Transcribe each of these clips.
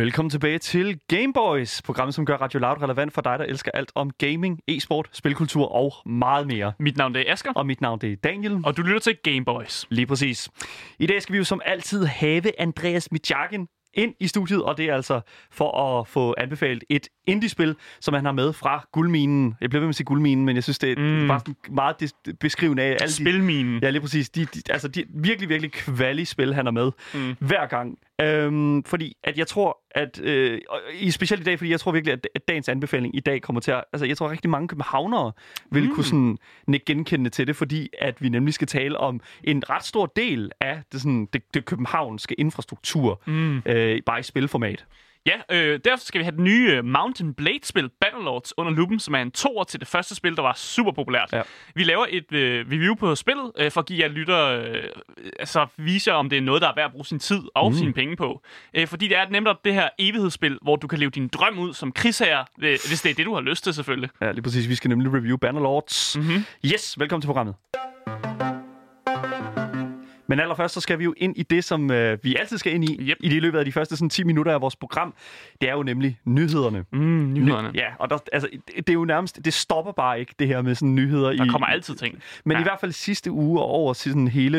Velkommen tilbage til Gameboys, programmet som gør Radio Loud relevant for dig, der elsker alt om gaming, e-sport, spilkultur og meget mere. Mit navn det er Asger, Og mit navn det er Daniel. og du lytter til Gameboys. Lige præcis. I dag skal vi jo som altid have Andreas Mitjakken ind i studiet, og det er altså for at få anbefalet et indie-spil, som han har med fra guldminen. Jeg bliver ved med at sige guldminen, men jeg synes, det er Mm. bare meget beskrivende af alle de, Spilminen. Ja, lige præcis. De, de, altså, de virkelig, virkelig kvali spil, han er med Mm. hver gang. Øhm, fordi at jeg tror, at øh, i specielt i dag, fordi jeg tror virkelig, at, at dagens anbefaling i dag kommer til at... Altså, jeg tror, at rigtig mange københavnere vil mm. kunne sådan nikke genkendende til det, fordi at vi nemlig skal tale om en ret stor del af det, sådan, det, det københavnske infrastruktur, Mm. øh, bare i spilformat. Ja, øh, derfor skal vi have det nye øh, Mountain Blade-spil Battlelords under lupen, som er en toer til det første spil, der var super populært. Ja. Vi laver et øh, review på spillet, øh, for at give jer lytter, øh, altså vise jer, om det er noget, der er værd at bruge sin tid og mm. sine penge på. Øh, fordi det er nemlig det her evighedsspil, hvor du kan leve din drøm ud som krigsherre, øh, hvis det er det, du har lyst til selvfølgelig. Ja, lige præcis. Vi skal nemlig review Bannerlords. Mhm. Yes, velkommen til programmet. Men allerførst så skal vi jo ind i det, som øh, vi altid skal ind i Yep. i det løbet af de første sådan, 10 minutter af vores program. Det er jo nemlig nyhederne. Mm, nyhederne. Ja, og der, altså, det, er jo nærmest, det stopper bare ikke, det her med sådan nyheder. Der i, kommer altid ting. Men Ja. i hvert fald sidste uge og over sådan hele,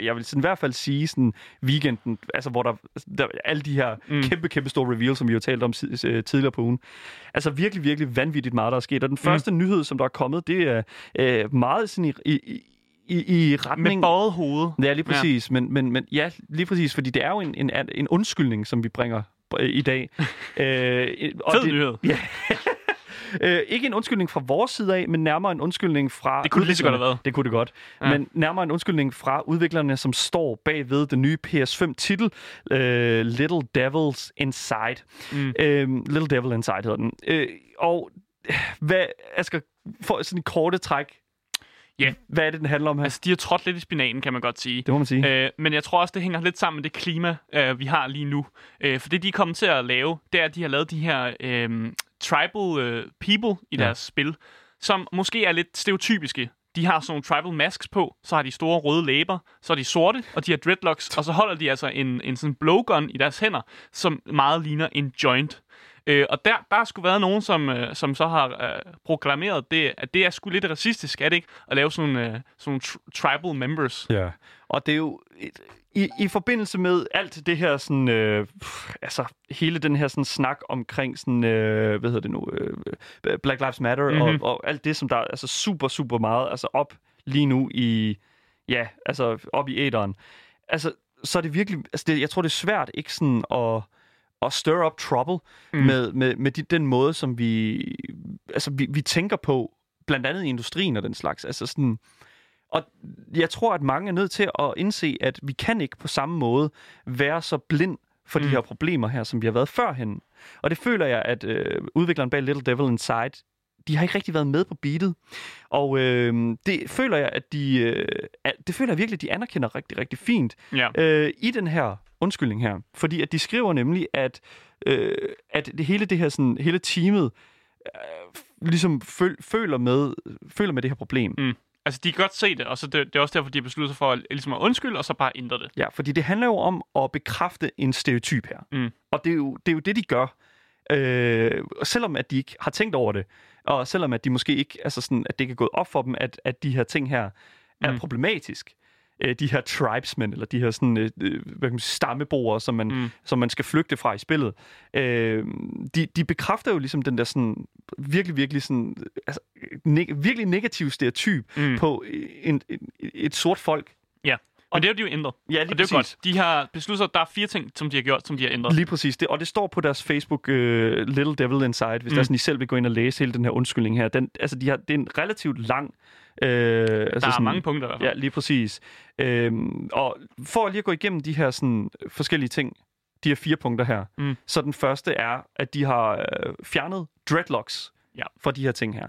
jeg vil sådan i hvert fald sige sådan weekenden, altså hvor der, der alle de her Mm. mm. kæmpe, kæmpe store reveals, som vi jo talt om øh, tidligere på ugen. Altså virkelig, virkelig vanvittigt meget, der er sket. Og den første mm. nyhed, som der er kommet, det er øh, meget sådan i, i, i, i retning... Med bøjet hoved. Ja, lige præcis. Ja. Men, men, men ja, lige præcis, fordi det er jo en, en, en undskyldning, som vi bringer øh, i dag. øh, og Fed det, nyhed. Ja. øh, ikke en undskyldning fra vores side af, men nærmere en undskyldning fra Det kunne det lige så godt have været. Det kunne det godt. Ja. Men nærmere en undskyldning fra udviklerne, som står bagved den nye PS5-titel, øh, Little Devils Inside. Mm. Øh, Little Devil Inside hedder den. Øh, og hvad, Asger, for sådan i korte træk, Ja. hvad er det, den handler om her? Altså, de har trådt lidt i spinaten, kan man godt sige. det må man sige. Øh, men jeg tror også, det hænger lidt sammen med det klima, øh, vi har lige nu. Øh, for det, de er kommet til at lave, det er, at de har lavet de her øh, tribal øh, people i Ja. deres spil, som måske er lidt stereotypiske. De har sådan nogle tribal masks på, så har de store røde læber, så er de sorte, og de har dreadlocks, og så holder de altså en, en sådan blowgun i deres hænder, som meget ligner en joint. Øh, og der, der har sgu været nogen, som, øh, som så har øh, proklameret, det, at det er sgu lidt racistisk, er det ikke? At lave sådan, øh, sådan nogle tr- tribal members. Ja. Og det er jo... Et, i, I forbindelse med alt det her sådan... Øh, altså, hele den her sådan snak omkring sådan... Øh, hvad hedder det nu? Øh, Black Lives Matter mm-hmm. Mhm. og, og alt det, som der er altså super, super meget altså op lige nu i... Ja, altså op i æderen. Altså, så er det virkelig... Altså, det, jeg tror, det er svært ikke sådan at at stir up trouble Mm. med, med, med de, den måde, som vi, altså, vi, vi tænker på, blandt andet i industrien og den slags. Altså sådan, og jeg tror, at mange er nødt til at indse, at vi kan ikke på samme måde være så blind for. Mm. de her problemer her, som vi har været førhen. Og det føler jeg, at øh, udvikleren bag Little Devil Inside, de har ikke rigtig været med på beatet. Og øh, det føler jeg, at de, øh, det føler jeg virkelig, at de anerkender rigtig, rigtig fint Ja. øh, i den her undskyldning her. Fordi at de skriver nemlig, at, øh, at det hele det her sådan, hele teamet øh, ligesom føl, føler, med, føler med det her problem. Mm. Altså, de kan godt se det, og så det, det er også derfor, de har besluttet sig for at, ligesom at undskylde, og så bare ændre det. Ja, fordi det handler jo om at bekræfte en stereotyp her. Mm. Og det er, jo, det er jo det, de gør. Øh, selvom at de ikke har tænkt over det, og selvom at de måske ikke, altså sådan, at det ikke er gået op for dem, at, at de her ting her er Mm. problematisk. Øh, de her tribesmen, eller de her sådan, øh, øh, hvad kan man sige, stammeboere, som man, Mm. som man skal flygte fra i spillet. Øh, de, de bekræfter jo ligesom den der sådan, virkelig, virkelig sådan, altså, neg- virkelig negativ stereotyp Mm. på en, en, et sort folk. Men det har de jo ændret. Ja, Og det er jo godt. De har besluttet at der er fire ting, som de har gjort, som de har ændret. Lige præcis. Det, og det står på deres Facebook, uh, Little Devil Inside, hvis Mm. der sådan, I selv vil gå ind og læse hele den her undskyldning her. Den, altså, de har, det er en relativt lang... Uh, altså Der er sådan, mange punkter i hvert fald. Ja, lige præcis. Øhm, og for lige at gå igennem de her sådan, forskellige ting, de her fire punkter her, Mm. så den første er, at de har øh, fjernet dreadlocks Ja. fra de her ting her.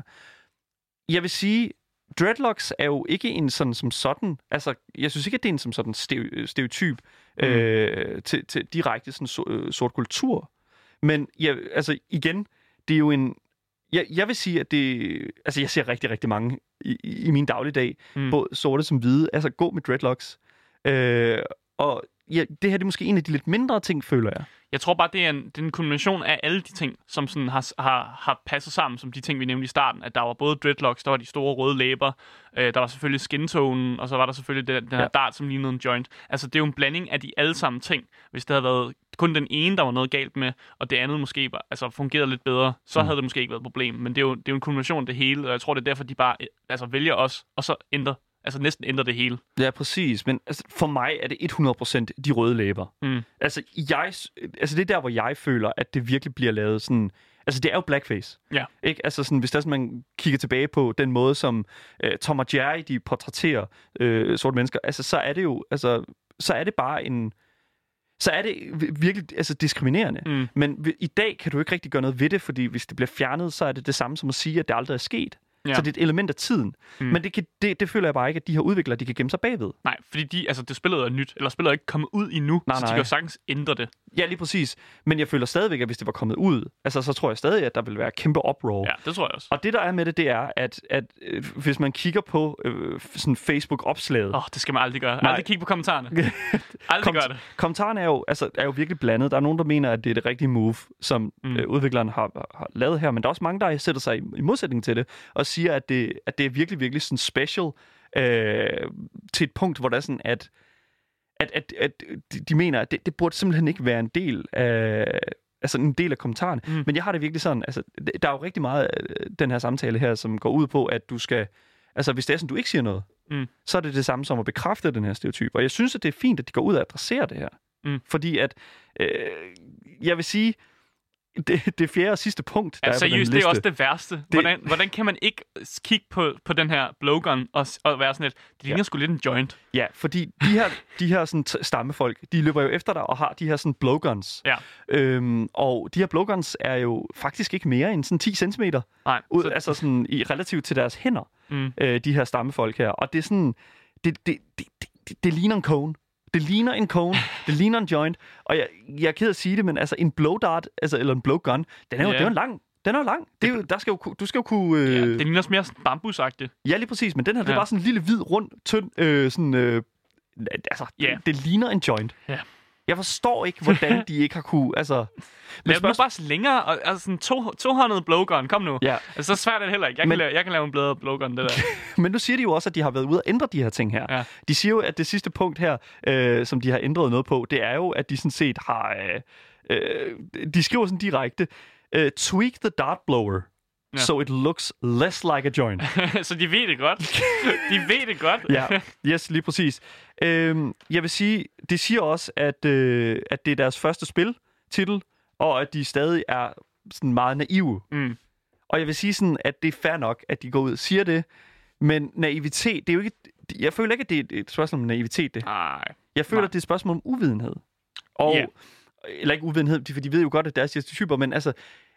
Jeg vil sige, dreadlocks er jo ikke en sådan som sådan, altså jeg synes ikke, at det er en som sådan steo- stereotyp Mm. øh, til, til direkte sådan so, øh, sort kultur. Men jeg, altså igen, det er jo en, jeg, jeg vil sige, at det, altså jeg ser rigtig, rigtig mange i, i min dagligdag, mm. både sorte som hvide, altså gå med dreadlocks. Øh, og ja, det her det er måske en af de lidt mindre ting, føler jeg. Jeg tror bare, det er en, det er en kombination af alle de ting, som sådan har, har, har passet sammen, som de ting, vi nævnte i starten. At der var både dreadlocks, der var de store røde læber, øh, der var selvfølgelig skintonen, og så var der selvfølgelig den, den her Ja. dart, som lignede en joint. Altså, det er jo en blanding af de alle sammen ting. Hvis det havde været kun den ene, der var noget galt med, og det andet måske var, altså, fungerede lidt bedre, så Mm. mm. havde det måske ikke været et problem. Men det er, jo, det er jo en kombination af det hele, og jeg tror, det er derfor, de bare øh, altså, vælger os, og så ændrer, altså næsten ændrer det hele. Ja, præcis. Men altså, for mig er det 100% de røde læber. Mm. Altså, jeg, altså, det er der, hvor jeg føler, at det virkelig bliver lavet sådan... Altså, det er jo blackface. Ja. Ikke? Altså, sådan, hvis der, sådan, man kigger tilbage på den måde, som øh, Tom og Jerry, de portrætterer øh, sorte mennesker, altså, så er det jo... Altså, så er det bare en... Så er det vi- virkelig altså, diskriminerende. Mm. Men i dag kan du ikke rigtig gøre noget ved det, fordi hvis det bliver fjernet, så er det det samme som at sige, at det aldrig er sket. Ja. Så det er et element af tiden. Mm. Men det, kan, det, det føler jeg bare ikke, at de her udviklere, de kan gemme sig bagved. Nej, fordi de, altså, det spillet er nyt, eller spillet er ikke kommet ud endnu, Nej, så de nej. kan jo sagtens ændre det. Ja, lige præcis. Men jeg føler stadigvæk, at hvis det var kommet ud, altså, så tror jeg stadig, at der vil være kæmpe uproar. Ja, det tror jeg også. Og det, der er med det, det er, at, at øh, hvis man kigger på øh, sådan Facebook-opslaget, Åh, oh, det skal man aldrig gøre. Nej. Aldrig kigge på kommentarerne. aldrig Kom- gør det. kommentarerne er jo, altså, er jo virkelig blandet. Der er nogen, der mener, at det er det rigtige move, som mm. Øh, udvikleren har, har lavet her, men der er også mange, der sætter sig i, i modsætning til det, og siger, at det, at det er virkelig, virkelig sådan special øh, til et punkt, hvor der er sådan, at at, at, at de, mener, at det, det burde simpelthen ikke være en del af, altså en del af kommentaren. Mm. Men jeg har det virkelig sådan, altså, der er jo rigtig meget af den her samtale her, som går ud på, at du skal, altså hvis det er sådan, du ikke siger noget, Mm. så er det det samme som at bekræfte den her stereotyp. Og jeg synes, at det er fint, at de går ud og adresserer det her. Mm. Fordi at, øh, jeg vil sige, det, det fjerde og sidste punkt, der Altså, er på den seriøst, liste, det er også det værste. Det... Hvordan, hvordan kan man ikke kigge på, på den her blowgun og, og være sådan lidt, det ligner Ja. sgu lidt en joint. Ja, fordi de her, de her sådan, stammefolk, de løber jo efter dig og har de her sådan blowguns. Ja. Øhm, og de her blowguns er jo faktisk ikke mere end sådan 10 cm Nej, ud, så, altså sådan i relativt til deres hænder, mm, øh, de her stammefolk her. Og det er sådan, det, det, det, det, det, det ligner en cone. Det ligner en cone, det ligner en joint. Og jeg, jeg er ked at sige det, men altså en blow dart, altså, eller en blowgun, den er jo, Ja. det er jo en lang. Den er jo lang. Det er jo, der skal jo, du skal jo kunne... Øh, ja, ja, det ligner også mere sådan bambusagtigt. ja, lige præcis. Men den her, det er Ja. bare sådan en lille, hvid, rund, tynd... Øh, sådan, øh, altså, Ja. det, det ligner en joint. Ja. Jeg forstår ikke, hvordan de ikke har kunne... Altså, Lav spørgsmål- nu bare længere, og, altså sådan to, tohåndet blowgun, kom nu. ja. Altså, så svært er det heller ikke. Jeg, Men- kan, lave, jeg kan lave en bedre blowgun, det der. Men nu siger de jo også, at de har været ude og ændre de her ting her. Ja. De siger jo, at det sidste punkt her, øh, som de har ændret noget på, det er jo, at de sådan set har... Øh, øh, de skriver sådan direkte, øh, tweak the dart blower, Ja. so it looks less like a joint. så de ved det godt. De ved det godt. ja, yes, lige præcis. Øhm, jeg vil sige, det siger også, at, øh, at det er deres første spil, titel, og at de stadig er sådan meget naive. Mm. Og jeg vil sige sådan, at det er fair nok, at de går ud og siger det, men naivitet, det er jo ikke... Jeg føler ikke, at det er et spørgsmål om naivitet, det. Nej. Jeg føler, Nej. at det er et spørgsmål om uvidenhed. Og, Ja. Eller ikke uvidenhed, for de ved jo godt, at deres stereotyper, men altså,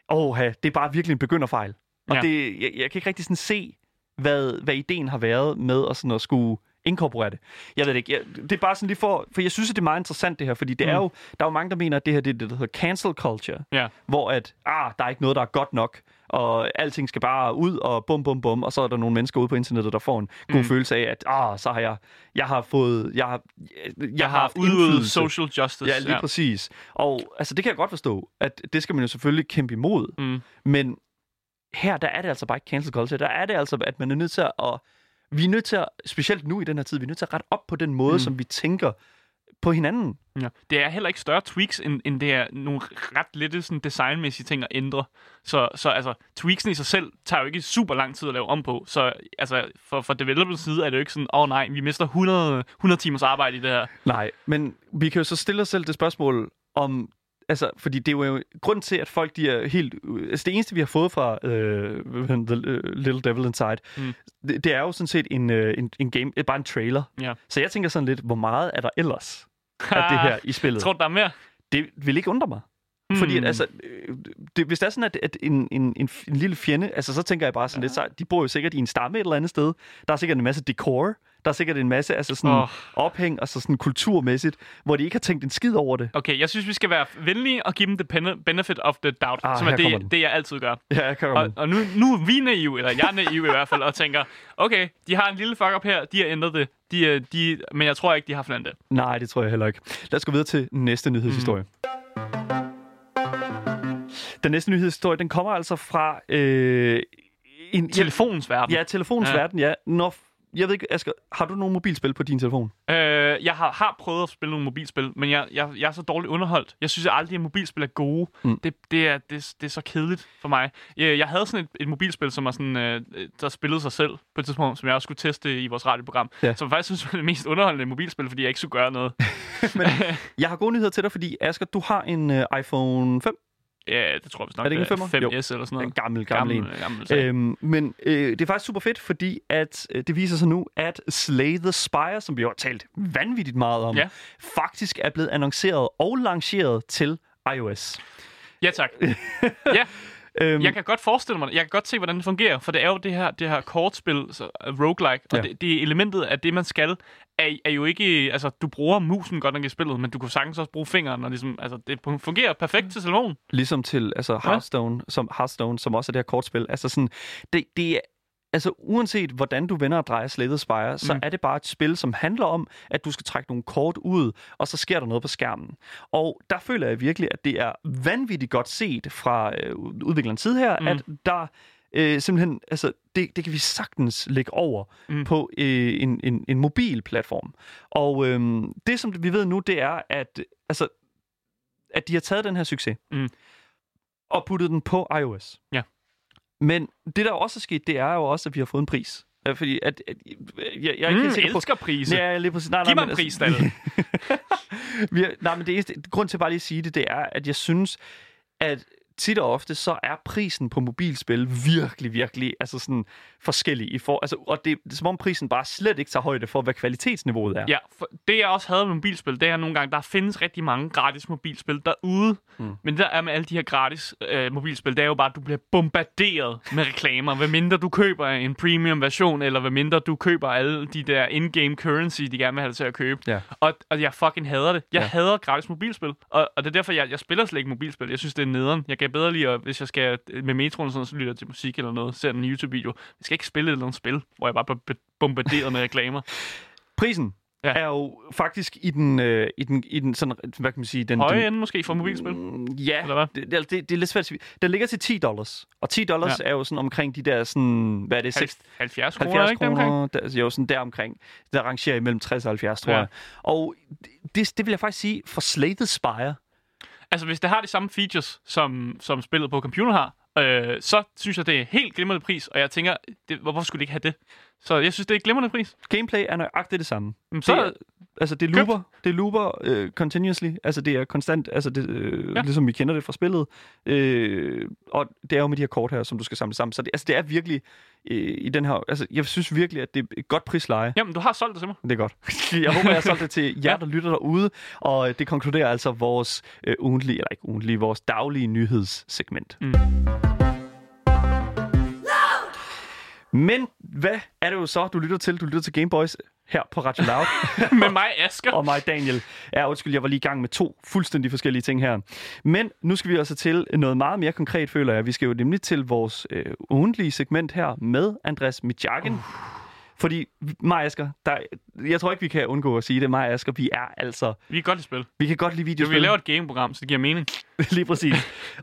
åh, det er bare virkelig en begynderfejl. Og Ja. det, jeg, jeg kan ikke rigtig sådan se, hvad, hvad ideen har været med at, sådan at skulle inkorporere det. Jeg ved det ikke. Jeg, det er bare sådan lige for... For jeg synes, at det er meget interessant, det her. Fordi det mm. er jo... Der er jo mange, der mener, at det her det er det, der hedder cancel culture. Ja. Hvor at, ah, der er ikke noget, der er godt nok. Og alting skal bare ud og bum, bum, bum. Og så er der nogle mennesker ude på internettet, der får en god Mm. følelse af, at ah, så har jeg... Jeg har fået... Jeg har, jeg, Jeg har haft udøvet social justice. Ja, lige ja. præcis. Og altså, det kan jeg godt forstå, at det skal man jo selvfølgelig kæmpe imod. Mm. Men her, der er det altså bare ikke cancel culture. Der er det altså, at man er nødt til at... Vi er nødt til at, specielt nu i den her tid, vi er nødt til at rette op på den måde, mm. Som vi tænker på hinanden. Ja. Det er heller ikke større tweaks, end, end det er nogle ret lette sådan, designmæssige ting at ændre. Så, så altså, tweaksen i sig selv tager jo ikke super lang tid at lave om på. Så altså, for, for developers side er det jo ikke sådan, åh oh, nej, vi mister 100, 100 timers arbejde i det her. Nej, men vi kan jo så stille os selv det spørgsmål om... Altså, fordi det er jo grund til, at folk de er helt... Altså, det eneste, vi har fået fra uh, The uh, Little Devil Inside, mm. Det, det er jo sådan set en, uh, en, en game, bare en trailer. Ja. Så jeg tænker sådan lidt, hvor meget er der ellers af det her i spillet? Tror du, der er mere? Det vil ikke undre mig. Mm. Fordi at, Hmm. altså, øh, det, hvis det er sådan, at, at en, en, en, en lille fjende, altså så tænker jeg bare sådan ja. lidt, så de bor jo sikkert i en stamme et eller andet sted. Der er sikkert en masse decor. Der er sikkert en masse altså sådan oh. ophæng, og så sådan kulturmæssigt, hvor de ikke har tænkt en skid over det. Okay, jeg synes, vi skal være venlige og give dem the benefit of the doubt, Ah, som er det, det, jeg altid gør. Ja, jeg Og, og nu, nu er vi naive, eller jeg er naiv i hvert fald, og tænker, okay, de har en lille fuck-up her, de har ændret det, de, er- de, men jeg tror ikke, de har forlandet det. Nej, det tror jeg heller ikke. Lad os gå videre til næste nyhedshistorie. Den næste nyhedshistorie, den kommer altså fra... Øh, en, Telefonens verden. Ja, telefonens ja. verden, ja. Når, jeg ved ikke, Asger, har du nogle mobilspil på din telefon? Øh, jeg har, har prøvet at spille nogle mobilspil, men jeg, jeg, jeg er så dårligt underholdt. Jeg synes aldrig, at mobilspil er gode. Mm. Det, det, er, det, det er så kedeligt for mig. Jeg, jeg havde sådan et, et mobilspil, som var sådan, øh, der spillede sig selv på et tidspunkt, som jeg også skulle teste i vores radioprogram. Ja. Som faktisk synes var det mest underholdende mobilspil, fordi jeg ikke skulle gøre noget. Men jeg har gode nyheder til dig, fordi Asger, du har en uh, iPhone 5. ja, det tror jeg vist nok. Er det ikke en 5S femmer? Jo. eller sådan En noget. gammel, gammel, en. gammel, gammel sag. Øhm, men øh, det er faktisk super fedt, fordi at øh, det viser sig nu, at Slay the Spire, som vi har talt vanvittigt meget om, Ja. faktisk er blevet annonceret og lanceret til iOS. Ja, tak. ja, Øhm, jeg kan godt forestille mig. Jeg kan godt se, hvordan det fungerer, for det er jo det her, det her kortspil, så, uh, roguelike, og Ja. det, det elementet af det, man skal, er, er jo ikke... Altså, du bruger musen godt nok i spillet, men du kan sagtens også bruge fingeren, og ligesom, altså, det fungerer perfekt til telefonen. Ligesom til altså Hearthstone, som, Hearthstone, som også er det her kortspil. Altså sådan, det, det er, altså uanset hvordan du vender og drejer Slay Spire, så Mm. er det bare et spil, som handler om, at du skal trække nogle kort ud, og så sker der noget på skærmen. Og der føler jeg virkelig, at det er vanvittigt godt set fra øh, udviklerens side her, Mm. at der øh, simpelthen, altså det, det kan vi sagtens lægge over mm. på øh, en, en, en mobil platform. Og øh, det, som vi ved nu, det er, at altså, at de har taget den her succes Mm. og puttet den på iOS. Ja. Men det, der også er sket, det er jo også, at vi har fået en pris. Øh, Fordi at, at jeg, jeg ikke Mm, helt sikker på... elsker prise. Ja, lige præcis. Nej, Giv nej, mig en altså- pris, Dalle. vi har, nej, men det eneste, grund til bare lige at sige det, det er, at jeg synes, at tit og ofte, så er prisen på mobilspil virkelig, virkelig altså sådan forskellig. I for, altså, og det, det er som om prisen bare slet ikke tager højde for, hvad kvalitetsniveauet er. Ja, for det jeg også havde med mobilspil, det er nogle gange, der findes rigtig mange gratis mobilspil derude. Mm. Men der er med alle de her gratis øh, mobilspil, det er jo bare, at du bliver bombarderet med reklamer. Hvad mindre du køber en premium version, eller hvad mindre du køber alle de der in-game currency, de gerne vil have dig til at købe. Ja. Og, og jeg fucking hader det. Jeg Ja. hader gratis mobilspil. Og, og det er derfor, jeg, jeg spiller slet ikke mobilspil. Jeg synes, det er nederen. Jeg kan bedre lide, at, hvis jeg skal med metroen sådan så lytter jeg til musik eller noget, ser en YouTube-video. Jeg skal ikke spille et eller andet spil, hvor jeg bare bliver bombarderet med reklamer. Prisen Ja. er jo faktisk i den, øh, i den, i den sådan, hvad kan man sige, den, Høje den, ende måske for mobilspil. Mm, Ja, Eller hvad? det, det, det er lidt svært at. Den ligger til 10 dollars. Og 10 dollars Ja. er jo sådan omkring de der, sådan, hvad er det, 6, 70 kroner, 70 ikke kroner, der, jo sådan der omkring. Der rangerer imellem 60 og 70, tror Ja. jeg. Og det, det vil jeg faktisk sige, for Slay the Spire, Altså, hvis det har de samme features, som, som spillet på computer har, øh, så synes jeg, det er helt glimrende pris, og jeg tænker, det, hvorfor skulle de ikke have det? Så jeg synes, det er et glimrende pris. gameplay er nøjagtigt det samme. Men Så, det, er- altså, det købt. looper, det looper øh, continuously. Altså, det er konstant, altså, det, øh, Ja. ligesom vi kender det fra spillet. Øh, og det er jo med de her kort her, som du skal samle sammen. Så det, altså, det er virkelig øh, i den her... Altså, jeg synes virkelig, at det er et godt prisleje. jamen, du har solgt det til mig. Det er godt. Jeg håber, jeg har solgt det til jer, der lytter derude. Og det konkluderer altså vores øh, ugentlige, eller ikke ugentlige, vores daglige nyhedssegment. Mm. Men hvad er det jo så, du lytter til? Du lytter til Gameboys her på Radio Loud. Med mig, Asger. og mig, Daniel. Ja, undskyld, jeg var lige i gang med to fuldstændig forskellige ting her. Men nu skal vi altså til noget meget mere konkret, føler jeg. Vi skal jo nemlig til vores øh, ugentlige segment her med Andreas Mitjagen. Uh. Fordi mig Asger, der, jeg tror ikke, vi kan undgå at sige det. Mig Asger, vi er altså... Vi kan godt lide spil. Vi kan godt lide Jo, videospil. vi laver et gameprogram, så det giver mening. Lige præcis.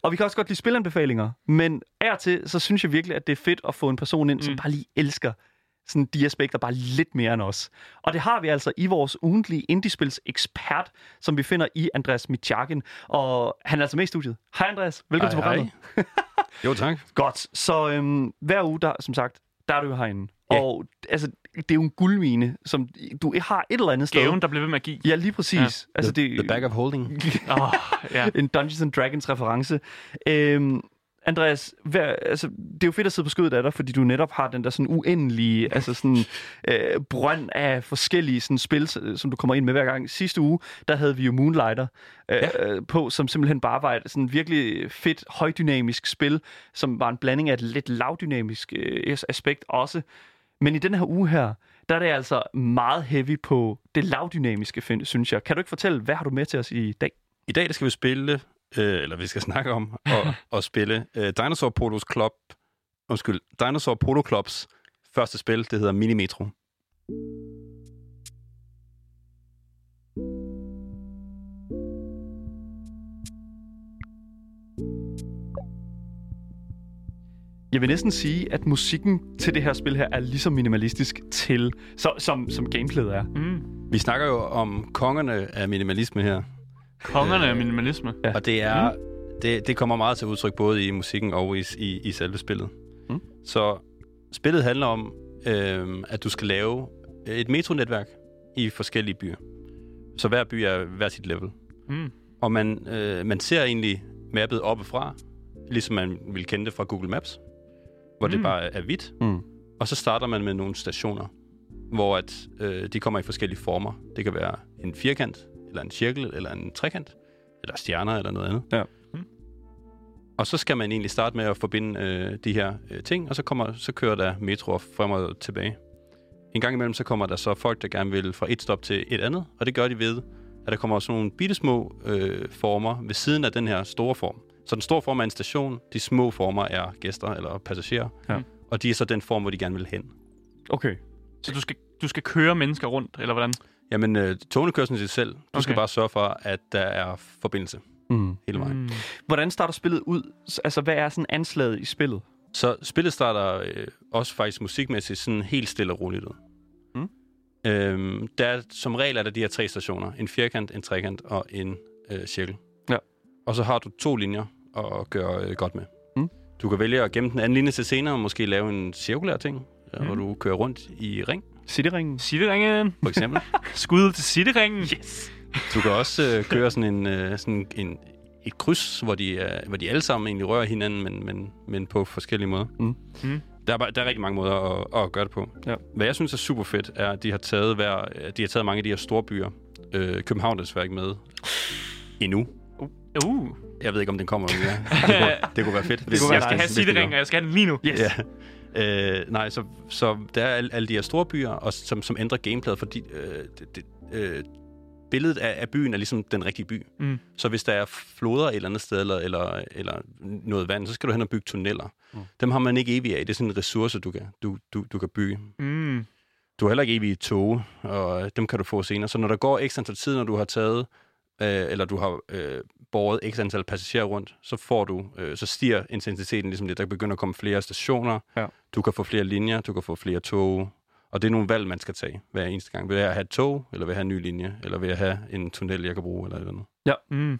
Og vi kan også godt lide spilanbefalinger. Men af og til, så synes jeg virkelig, at det er fedt at få en person ind, mm. som bare lige elsker sådan de aspekter bare lidt mere end os. Og det har vi altså i vores ugentlige indiespils ekspert, som vi finder i Andreas Mitjagen. Og han er altså med i studiet. Hej Andreas, velkommen Hej, til programmet. Jo, tak. Godt. Så øhm, hver uge, der, som sagt, der er du jo herinde. Ja. Og altså, det er jo en guldmine, som du har et eller andet sted. Gaven, der bliver ved med at give. Ja, lige præcis. Ja. Altså, the, det, the bag of holding. Oh, ja. en Dungeons and Dragons reference. Øhm, Andreas, hvad, altså, det er jo fedt at sidde på skødet af dig, fordi du netop har den der sådan uendelige altså sådan, øh, brønd af forskellige sådan, spil, som du kommer ind med hver gang. Sidste uge, der havde vi jo Moonlighter øh, ja. på, som simpelthen bare var et sådan virkelig fedt, højdynamisk spil, som var en blanding af et lidt lavdynamisk øh, aspekt også. Men i den her uge her, der er det altså meget heavy på det lavdynamiske, synes jeg. Kan du ikke fortælle, hvad har du med til os i dag? I dag der skal vi spille, øh, eller vi skal snakke om og, og spille øh, Dinosaur Polos Club, undskyld, Dinosaur Polo Clubs første spil, det hedder Minimetro. Jeg vil næsten sige, at musikken til det her spil her er lige så minimalistisk til, så, som, som gameplayet er. Mm. Vi snakker jo om kongerne af minimalisme her, Kongerne af minimalisme. Ja. og det er det, det kommer meget til udtryk både i musikken og i, i, i selve spillet. Mm. Så spillet handler om, øh, at du skal lave et metronetværk i forskellige byer. Så hver by er hver sit level. Mm. Og man, øh, man ser egentlig mappet oppefra, ligesom man vil kende det fra Google Maps, hvor mm. det Mm. bare er hvidt. Mm. Og så starter man med nogle stationer, hvor at, øh, de kommer i forskellige former. Det kan være en firkant, eller en cirkel, eller en trekant, eller stjerner, eller noget andet. Ja. Mm. Og så skal man egentlig starte med at forbinde øh, de her øh, ting, og så, kommer, så kører der metroer frem og tilbage. En gang imellem, så kommer der så folk, der gerne vil fra et stop til et andet, og det gør de ved, at der kommer sådan nogle bittesmå øh, former ved siden af den her store form. Så den store form er en station, de små former er gæster eller passagerer, Ja. og de er så den form, hvor de gerne vil hen. Okay. Så du skal, du skal køre mennesker rundt, eller hvordan? Jamen, øh, togene kører sådan set selv. Du okay. skal bare sørge for, at der er forbindelse Mm. hele vejen. Mm. Hvordan starter spillet ud? Altså, hvad er sådan anslaget i spillet? Så spillet starter øh, også faktisk musikmæssigt sådan helt stille og roligt ud. Mm. Øhm, der er, som regel er der de her tre stationer. En firkant, en trekant og en øh, cirkel. Ja. Og så har du to linjer at gøre øh, godt med. Mm. Du kan vælge at gemme den anden linje til senere, og måske lave en cirkulær ting, mm. Mm. hvor du kører rundt i ring, Cityringen? Cityringen. for eksempel. Skud til Cityringen. Yes! Du kan også øh, køre sådan en, øh, sådan en et kryds, hvor de, er, hvor de alle sammen egentlig rører hinanden, men, men, men på forskellige måder. Mm. Mm. Der, er, der er rigtig mange måder at, at gøre det på. Ja. Hvad jeg synes er super fedt, er, at de har taget, hver, de har taget mange af de her store byer. Øh, København er desværre ikke med endnu. Uh. Jeg ved ikke, om den kommer mere. Det kunne, det kunne være fedt. Hvis, kunne være Jeg skal have det Cityringen, og jeg skal have den lige nu. Yes! Ja. Øh, nej, så, så der er alle, alle de her store byer, og som, som ændrer gameplayet, fordi øh, det, det, øh, billedet af, af byen er ligesom den rigtige by. Mm. Så hvis der er floder et eller andet sted, eller, eller, eller noget vand, så skal du hen og bygge tunneller. Mm. Dem har man ikke evigt af. Det er sådan en ressource, du kan, du, du, du kan bygge. Mm. Du har heller ikke evige tog, og dem kan du få senere. Så når der går antal tid, når du har taget, øh, eller du har øh, båret x antal passagerer rundt, så får du, øh, så stiger intensiteten ligesom det. Der begynder at komme flere stationer. Ja. Du kan få flere linjer, du kan få flere tog. Og det er nogle valg, man skal tage hver eneste gang. Vil jeg have et tog, eller vil jeg have en ny linje, eller vil jeg have en tunnel, jeg kan bruge, eller et eller andet. Mm.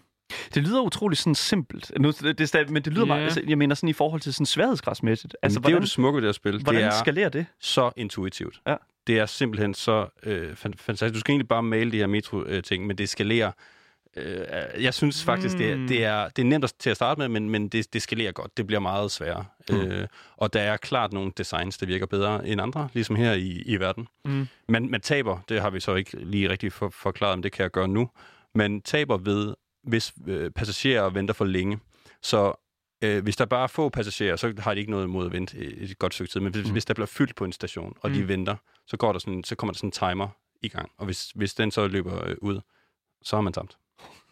Det lyder utroligt sådan simpelt. Nu, det, det, men det lyder Ja. meget, altså, jeg mener sådan i forhold til sådan sværhedsgradsmæssigt. Altså, Altså, det er jo hvordan, det smukke ved det her spil. hvordan det er skalerer det? så intuitivt. Ja. Det er simpelthen så øh, fan- fantastisk. Du skal egentlig bare male de her metro-ting, men det skalerer. Øh, jeg synes faktisk, det, er, Mm. det, er, det er nemt til at starte med, men, men det, det skalerer godt. Det bliver meget sværere. Mm. Øh, og der er klart nogle designs, der virker bedre end andre, ligesom her i, i verden. Mm. Man, man taber, det har vi så ikke lige rigtig for, forklaret, men det kan jeg gøre nu. Man taber ved, hvis øh, passagerer venter for længe. Så øh, hvis der bare er få passagerer, så har de ikke noget imod at vente et, godt stykke tid. Men hvis, Mm. hvis der bliver fyldt på en station, og mm. Mm. de venter, så, går der sådan, så kommer der sådan en timer i gang. Og hvis, hvis den så løber øh, ud, så har man tabt.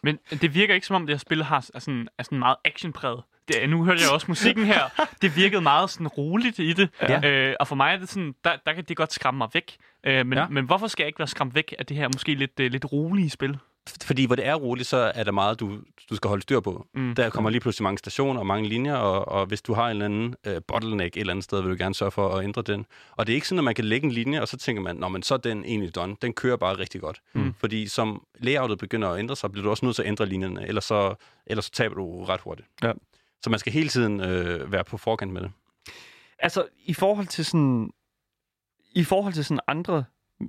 Men det virker ikke som om, det her spil har, er, sådan, er sådan meget actionpræget. Det, nu hørte jeg også musikken her. Det virkede meget sådan roligt i det. Ja. Øh, og for mig er det sådan, der, der kan det godt skræmme mig væk. Øh, men, Ja. men hvorfor skal jeg ikke være skræmt væk af det her måske lidt, øh, lidt rolige spil? Fordi hvor det er roligt, så er der meget, du, du skal holde styr på. Mm. Der kommer lige pludselig mange stationer og mange linjer, og, og hvis du har en eller anden øh, bottleneck et eller andet sted, vil du gerne sørge for at ændre den. Og det er ikke sådan, at man kan lægge en linje, og så tænker man, Nå, men så er den egentlig done. Den kører bare rigtig godt. Mm. Fordi som layoutet begynder at ændre sig, bliver du også nødt til at ændre linjerne, ellers så, ellers så taber du ret hurtigt. Ja. Så man skal hele tiden øh, være på forkant med det. Altså, i forhold til sådan... I forhold til sådan andre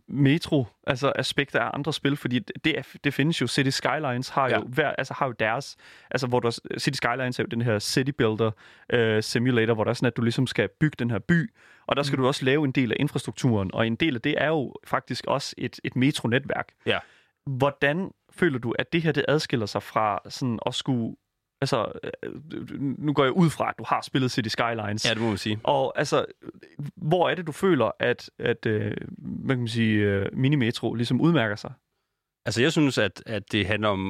metro, altså aspekter af andre spil, fordi det, er, det findes jo, City Skylines har jo, Ja. hver, altså har jo deres, altså hvor der, City Skylines er jo den her city builder uh, simulator, hvor der er sådan, at du ligesom skal bygge den her by, og der skal Mm. du også lave en del af infrastrukturen, og en del af det er jo faktisk også et, et metronetværk. Ja. Hvordan føler du, at det her det adskiller sig fra sådan at skulle Altså, øh, nu går jeg ud fra, at du har spillet City Skylines. Ja, det må man sige. Og altså, hvor er det, du føler, at, at øh, hvad kan man sige, øh, Minimetro ligesom udmærker sig? Altså, jeg synes, at, at det handler om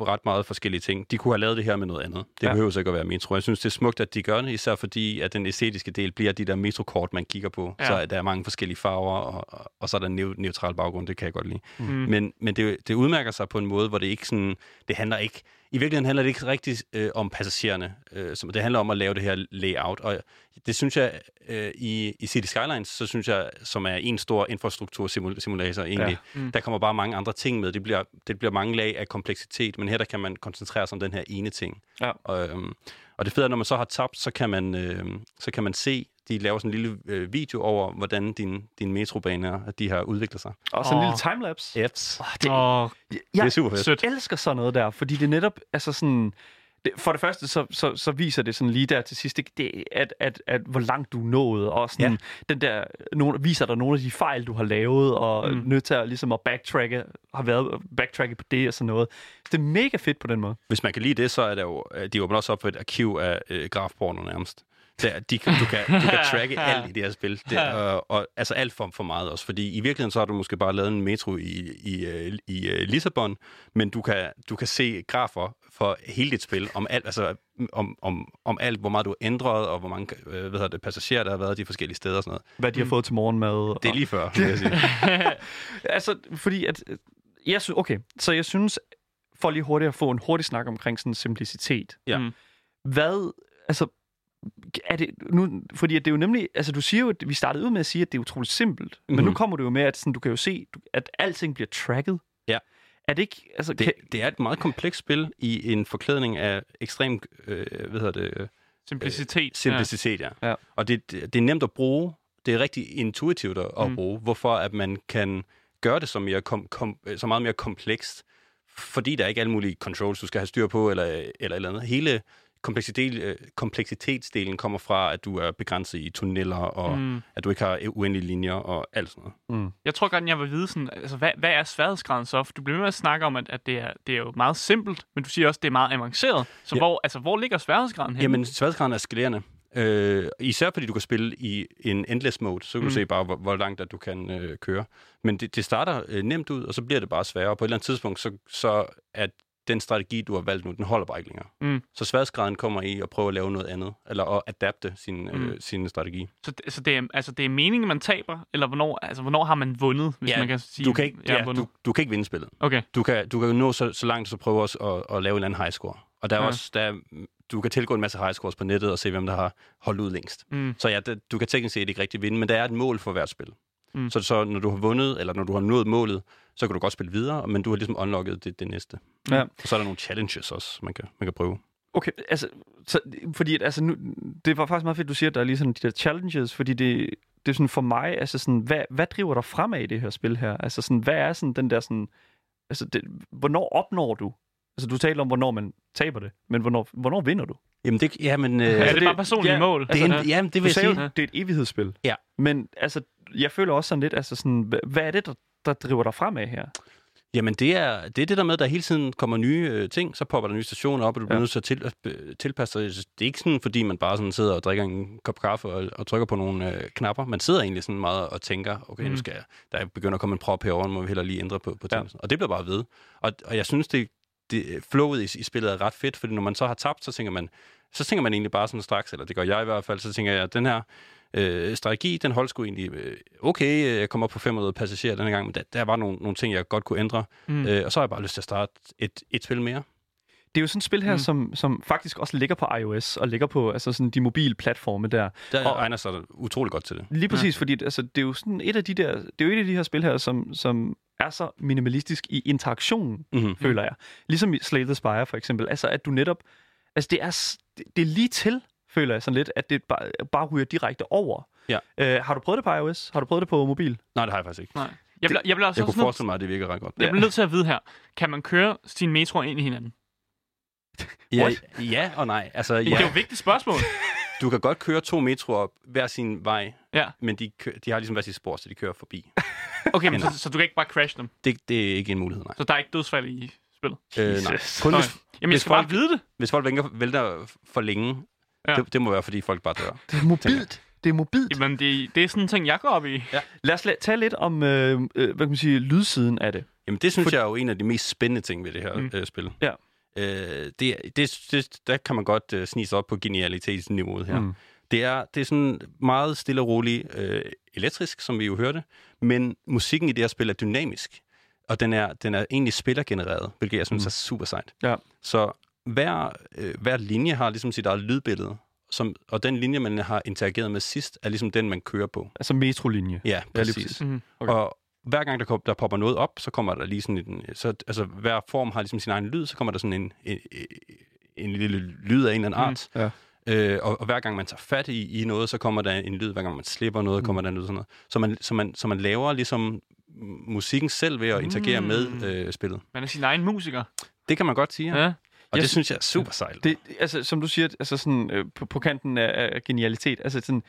øh, ret meget forskellige ting. De kunne have lavet det her med noget andet. Det Ja. behøver så ikke at være metro. Jeg synes, det er smukt, at de gør det, især fordi, at den æstetiske del bliver de der metrokort, man kigger på. Ja. Så der er mange forskellige farver, og, og, og så er der neu- neutral baggrund. Det kan jeg godt lide. Mm. Men, men det, det udmærker sig på en måde, hvor det ikke sådan... Det handler ikke... I virkeligheden handler det ikke rigtig øh, om passagererne. Øh, som, det handler om at lave det her layout. Og det synes jeg, øh, i, i City Skylines, så synes jeg, som er en stor infrastruktursimulator egentlig, ja. mm. der kommer bare mange andre ting med. Det bliver, det bliver mange lag af kompleksitet, men her der kan man koncentrere sig om den her ene ting. Ja. Og, øhm, og det fede er, når man så har tabt, så kan man, øh, så kan man se, de laver sådan en lille øh, video over, hvordan din, din metrobaner de har udviklet sig. Og så en lille timelapse. Yes. Oh, det, Og jeg, Det er super fedt. sødt. elsker sådan noget der, fordi det netop, altså sådan... Det, for det første, så, så, så viser det sådan lige der til sidst, det, det, at, at, at hvor langt du er nået, og sådan, Ja. den der, nogle, viser dig nogle af de fejl, du har lavet, og Mm. nødt til at, ligesom at backtracke, har været backtracke på det og sådan noget. Det er mega fedt på den måde. Hvis man kan lide det, så er der jo, øh, de åbner også op for et arkiv af øh, grafporno nærmest. Der, de, kan- du, kan, du kan tracke alt i det her spil. Det, og, og, altså alt for, for meget også. Fordi i virkeligheden så har du måske bare lavet en metro i, i, øh, i uh, Lissabon, men du kan, du kan se grafer for hele dit spil om alt, altså om, om, om alt, hvor meget du har ændret, og hvor mange øh, hvad hedder det, passagerer, der har været de forskellige steder og sådan noget. Hvad de har fået til morgenmad. Det er og- lige før, vil jeg sige. altså, fordi at... øh, Jeg synes, okay, så jeg synes, for lige hurtigt at få en hurtig snak omkring sådan simplicitet. Ja. Mm. Hvad, altså, er det nu, fordi at det er jo nemlig, altså du siger jo, at vi startede ud med at sige, at det er utroligt simpelt, mm-hmm. men nu Mhm. kommer du jo med, at sådan, du kan jo se, at alting bliver tracket. Ja. Er det ikke, altså, Det, kan, det er et meget komplekst spil i en forklædning af ekstrem, øh, hvad hedder det, øh, Simplicitet. simplicitet, ja. Ja. Og det, det det er nemt at bruge. Det er rigtig intuitivt at, at Mm. bruge, hvorfor at man kan gøre det så, mere kom, kom, så meget mere komplekst, fordi der er ikke alle mulige controls, du skal have styr på, eller eller, eller andet. Hele øh, kompleksitetsdelen kommer fra, at du er begrænset i tunneller, og mm. At du ikke har uendelige linjer og alt sådan noget. mm, Jeg tror godt, jeg vil vide, sådan, altså, hvad, hvad er sværhedsgraden så? For du bliver med at snakke om, at, at det, er, det er jo meget simpelt, men du siger også, at det er meget avanceret. Så Ja. hvor, altså, hvor ligger sværhedsgraden hen? Jamen, sværhedsgraden er skalerende. Øh, især fordi du kan spille i en endless mode, så kan mm. Du se bare, hvor, hvor langt at du kan øh, køre. Men det, det starter øh, nemt ud, og så bliver det bare sværere. Og på et eller andet tidspunkt, så, så at den strategi, du har valgt nu, den holder bare ikke længere. Mm. Så sværhedsgraden kommer i at prøve at lave noget andet, eller at adapte sin, øh, Mm. sin strategi. Så, det- så det, er, altså, det er meningen, man taber, eller hvornår, altså, hvornår har man vundet, hvis Ja, man kan sige, Du kan ikke, ja, du, du kan ikke vinde spillet. Okay. Du kan, du kan nå så, så langt, så prøve også at, at lave en anden high score. Og der er Ja. også, der, er- du kan tilgå en masse high scores på nettet og se, hvem der har holdt ud længst. Mm. Så ja, det, du kan teknisk set ikke rigtig vinde, men der er et mål for hvert spil. Mm. Så, så når du har vundet, eller når du har nået målet, så kan du godt spille videre, men du har ligesom unlocket det, det næste. Ja. Og så er der nogle challenges også, man kan, man kan prøve. Okay, altså, så, fordi at, altså nu, det var faktisk meget fedt, du siger, at der er lige sådan de der challenges, fordi det, det er sådan for mig, altså sådan, hvad, hvad driver dig fremad i det her spil her? Altså sådan, hvad er sådan den der sådan, altså det, hvornår opnår du? Altså du taler om, hvornår man taber det, men hvornår, hvornår vinder du? Jamen, det, ja, men, øh, Er Altså, det, det- bare personlige ja, mål? det, altså, er en, ja, det vil Du jeg sige. jo, det er et evighedsspil. Ja. Men altså, jeg føler også sådan lidt, altså sådan, hvad, hvad er det, der, der driver dig fremad her? Jamen, det er, det er det der med, at der hele tiden kommer nye øh, ting, så popper der nye stationer op, og du bliver Ja. nødt til at til, øh, tilpasse dig. Det er ikke sådan, fordi man bare sådan sidder og drikker en kop kaffe og, og trykker på nogle øh, knapper. Man sidder egentlig sådan meget og tænker, okay, mm. Nu skal jeg, der begynder at komme en prop herover, nu må vi heller lige ændre på, på Ja. ting. Og det bliver bare ved. Og, og jeg synes, det, det flowet i, i spillet er ret fedt, fordi når man så har tabt, så tænker man, så tænker man egentlig bare sådan straks, eller det gør jeg i hvert fald, så tænker jeg, at den her øh, strategi, den holdt sgu egentlig øh, okay. øh, Jeg kom op på 500 passagerer denne gang, men der, der var nogle, nogle ting, jeg godt kunne ændre. Mm. Øh, og så har jeg bare lyst til at starte et, et spil mere. Det er jo sådan et spil her, Mm. som, som faktisk også ligger på iOS, og ligger på altså sådan de mobile platforme der. Der Og- egner sig utrolig godt til det. Lige præcis, ja. fordi altså, det er jo sådan et af de der, det er jo et af de her spil her, som, som er så minimalistisk i interaktionen, Mm-hmm. føler jeg. Ligesom i Slay the Spire for eksempel. Altså, at du netop, altså det er, det er lige til, føler jeg sådan lidt, at det bare, bare ryger direkte over. Ja. Øh, har du prøvet det på iOS? Har du prøvet det på mobil? Nej, det har jeg faktisk ikke. Nej. Jeg bliver, jeg også Jeg kunne også nødt, forestille mig, at det virker ret godt. jeg bliver nødt til at vide her, kan man køre sine metroer ind i hinanden? Ja, ja og nej. Altså, Ja. Det er jo et vigtigt spørgsmål. du kan godt køre to metroer hver sin vej, Ja. men de, kø- de har ligesom hver sit spor, så de kører forbi. Okay, men så, så du kan ikke bare crashe dem? Det, det er ikke en mulighed, nej. Så der er ikke dødsfald i spillet? Øh, nej. Kun Okay. hvis, Jamen, jeg Hvis skal bare folk- vide det. hvis folk vælger, vælter for længe, Ja. ja. det, det må være, fordi folk bare dør. Det er mobilt. Det er mobilt. Jamen, det, det er sådan en ting, jeg går op i. Lad os la- tale lidt om, øh, øh, hvad kan man sige, lydsiden af det. Jamen, det synes For- jeg er jo en af de mest spændende ting ved det her Mm. øh, spil. Ja. Øh, det, det, det, der kan man godt øh, snige sig op på genialitetsniveauet her. Mm. Det, er, det er sådan meget stille og roligt øh, elektrisk, som vi jo hørte, men musikken i det her spil er dynamisk, og den er, den er egentlig spillergenereret, hvilket jeg synes mm. er super sejt. Ja. Så hver, øh, hver linje har ligesom sit eget lydbillede, som, og den linje, man har interageret med sidst, er ligesom den, man kører på. Altså metrolinje. Ja, Ja, lige præcis. præcis. Mhm. Okay. Og hver gang, der, kom, der popper noget op, så kommer der lige sådan en... Så, altså, hver form har ligesom sin egen lyd, så kommer der sådan en, en, en lille lyd af en eller anden Mm, art. Øh, og, og hver gang man tager fat i, i noget, så kommer der en lyd. Hver gang man slipper noget, Mm. kommer der en lyd. Sådan noget. Så, man, så, man, så man laver ligesom musikken selv ved at interagere Mm. med øh, spillet. Man er sin egen musiker. Det kan man godt sige, ja. Ja. Og Jeg det sy- synes jeg er super sejt. Det, altså, som du siger, altså sådan, øh, på, på kanten af, af genialitet, altså sådan,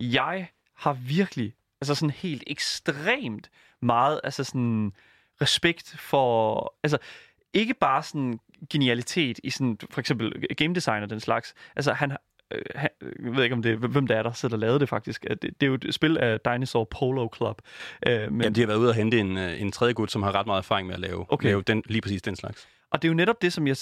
jeg har virkelig, altså sådan helt ekstremt meget, altså sådan, respekt for, altså, ikke bare sådan genialitet i sådan, for eksempel game design og den slags. Altså, han, øh, han, jeg ved ikke, om det hvem det er, der sidder og lavede det faktisk. Det, det er jo et spil af Dinosaur Polo Club. Øh, men, Ja, de har været ude og hente en, øh, en tredje gut, som har ret meget erfaring med at lave, okay. lave den, lige præcis den slags. Og det er jo netop det, som jeg...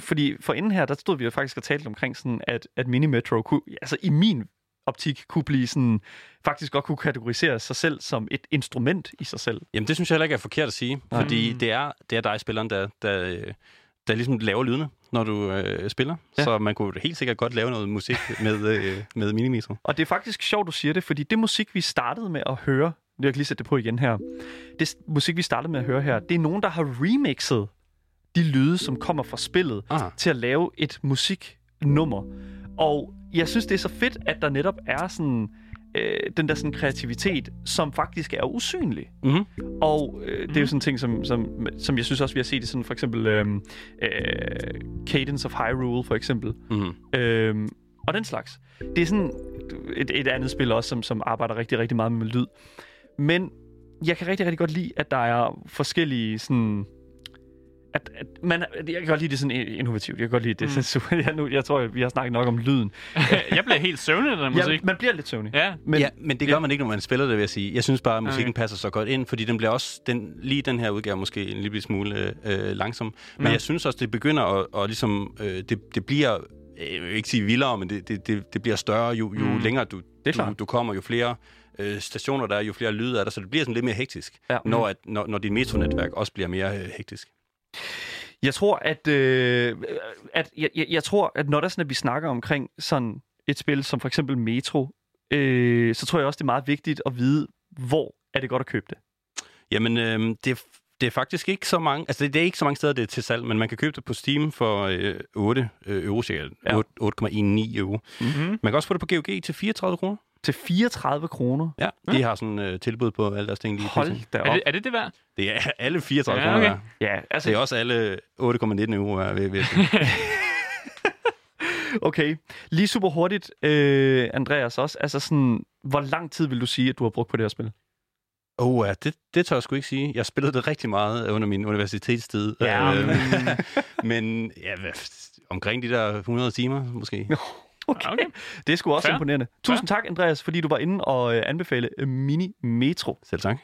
Fordi for inden her, der stod vi jo faktisk og talte omkring sådan, at, at Mini Metro kunne, altså i min optik, kunne blive sådan, faktisk godt kunne kategorisere sig selv som et instrument i sig selv. Jamen, det synes jeg heller ikke er forkert at sige, Nej. fordi Mm. det er, det er dig, spilleren, der, der, der ligesom laver lydene, når du øh, spiller. Ja. Så man kunne helt sikkert godt lave noget musik med, øh, med Minimetro. Og det er faktisk sjovt, du siger det, fordi det musik, vi startede med at høre, jeg kan lige sætte det på igen her, det musik, vi startede med at høre her, det er nogen, der har remixet de lyde, som kommer fra spillet, Ah. til at lave et musiknummer. Og jeg synes, det er så fedt, at der netop er sådan øh, den der sådan kreativitet, som faktisk er usynlig. Mm-hmm. Og øh, det er jo sådan en ting, som, som, som jeg synes også, vi har set i sådan for eksempel øh, øh, Cadence of Hyrule, for eksempel. Mm-hmm. Øhm, og den slags. Det er sådan et, et andet spil også, som, som arbejder rigtig, rigtig meget med lyd. Men jeg kan rigtig, rigtig godt lide, at der er forskellige sådan... At, at man, jeg kan godt lide det sådan innovativt. Jeg kan godt lide det. Mm. Super, jeg, nu, jeg tror, vi har snakket nok om lyden. jeg bliver helt søvnig af den musik. Ja, man bliver lidt søvnig. Ja. Men, ja, men det gør ja. man ikke, når man spiller det, vil jeg sige. Jeg synes bare, at musikken Okay. passer så godt ind, fordi den bliver også, den, lige den her udgave måske en lille smule øh, langsom. Men Ja. jeg synes også, det begynder at, og ligesom, øh, det, det bliver, jeg vil ikke sige vildere, men det, det, det, det bliver større, jo, jo Mm. længere du, Det du, du kommer, jo flere øh, stationer der er, jo flere lyde er der, så det bliver sådan lidt mere hektisk, Ja. når, at, når, når dit metronetværk også bliver mere øh, hektisk. Jeg tror, at, øh, at jeg, jeg, jeg tror, at når der er sådan, at vi snakker omkring sådan et spil som for eksempel Metro, øh, så tror jeg også, det er meget vigtigt at vide, hvor er det godt at købe det. Jamen, øh, det, er- det er faktisk ikke så mange, altså det, det er ikke så mange steder, det er til salg, men man kan købe det på Steam for øh, 8 øh, euro, cirka ja. 8,19 euro. Mm-hmm. Man kan også få det på GOG til 34 kroner. Til 34 kroner. Ja, de har sådan øh, tilbud på alle deres ting lige Hold da Er op. det, er det det værd? Det er alle 34 Ja, kroner okay. værd. Ja, altså, Det er også alle 8,19 euro værd, vil, vil okay. Lige super hurtigt, øh, Andreas også. Altså sådan, hvor lang tid vil du sige, at du har brugt på det her spil? Oh, ja, det, det tør jeg sgu ikke sige. Jeg spillede det rigtig meget under min universitetstid. Ja, Øh, men- men ja, omkring de der 100 timer måske. Okay. Okay. Det er sgu også Fair. imponerende. Tusind tak, Andreas, fordi du var inde og øh, anbefale Mini Metro. Selv tak.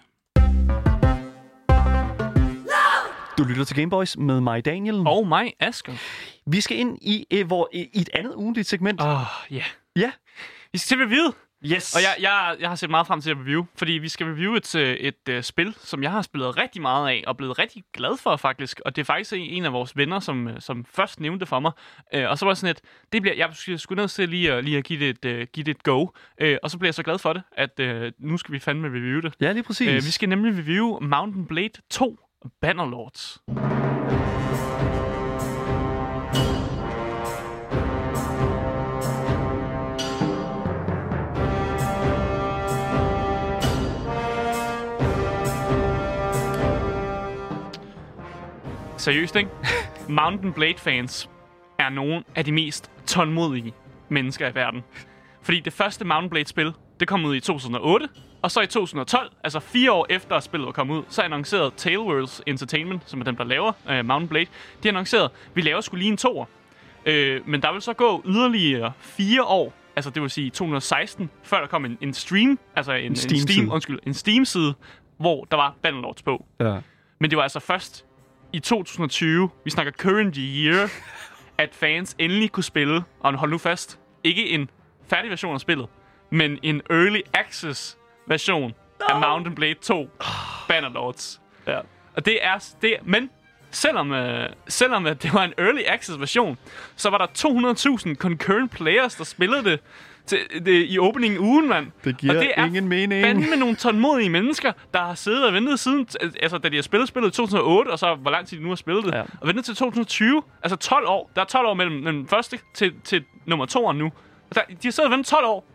Du lytter til Gameboys med mig, Daniel. Og mig, Asger. Vi skal ind i, øh, hvor, i, i et andet ugentligt segment. Åh, oh, ja. Ja. Vi skal til review. Yes. Og jeg, jeg, jeg har set meget frem til at review, fordi vi skal review et, øh, et, et uh, spil, som jeg har spillet rigtig meget af, og blevet rigtig glad for faktisk. Og det er faktisk en af vores venner, som, øh, som først nævnte for mig. Uh, og så var jeg sådan et, det bliver, jeg skulle- ned til lige, at- lige at give det et, uh, give det et go. Uh, og så blev jeg så glad for det, at uh, nu skal vi fandme review det. Ja, lige præcis. Uh, vi skal nemlig review Mountain Blade 2 Bannerlords. Seriøst, ikke? Mountain Blade fans er nogle af de mest tålmodige mennesker i verden. Fordi det første Mountain Blade-spil Det kom ud i 2008. Og så i 2012, altså fire år efter spillet var kommet ud, så annoncerede Tailworlds Entertainment, som er dem, der laver uh, Mountain Blade, de annoncerede, vi laver skulle lige en toer. Uh, men der vil så gå yderligere fire år, altså det vil sige 2016, før der kom en, en stream, altså en, en Steam-side. Steam, undskyld, en Steam-side, hvor der var Bannerlords på. Ja. Men det var altså først i 2020, vi snakker current year, at fans endelig kunne spille, og hold nu fast, ikke en færdig version af spillet, men en early access version no. af Mountain Blade 2 Bannerlords. ja. Og det er, det men selvom, øh, selvom at det var en early access version, så var der 200.000 concurrent players, der spillede det, til, det i opening ugen, mand. Det giver og det er ingen mening. fandme nogle tålmodige mennesker, der har siddet og ventet siden, altså da de har spillet spillet i 2008, og så hvor lang tid de nu har spillet det, Ja. og ventet til 2020, altså 12 år. Der er 12 år mellem den første til, til nummer 2 nu. Og der, de har siddet og ventet 12 år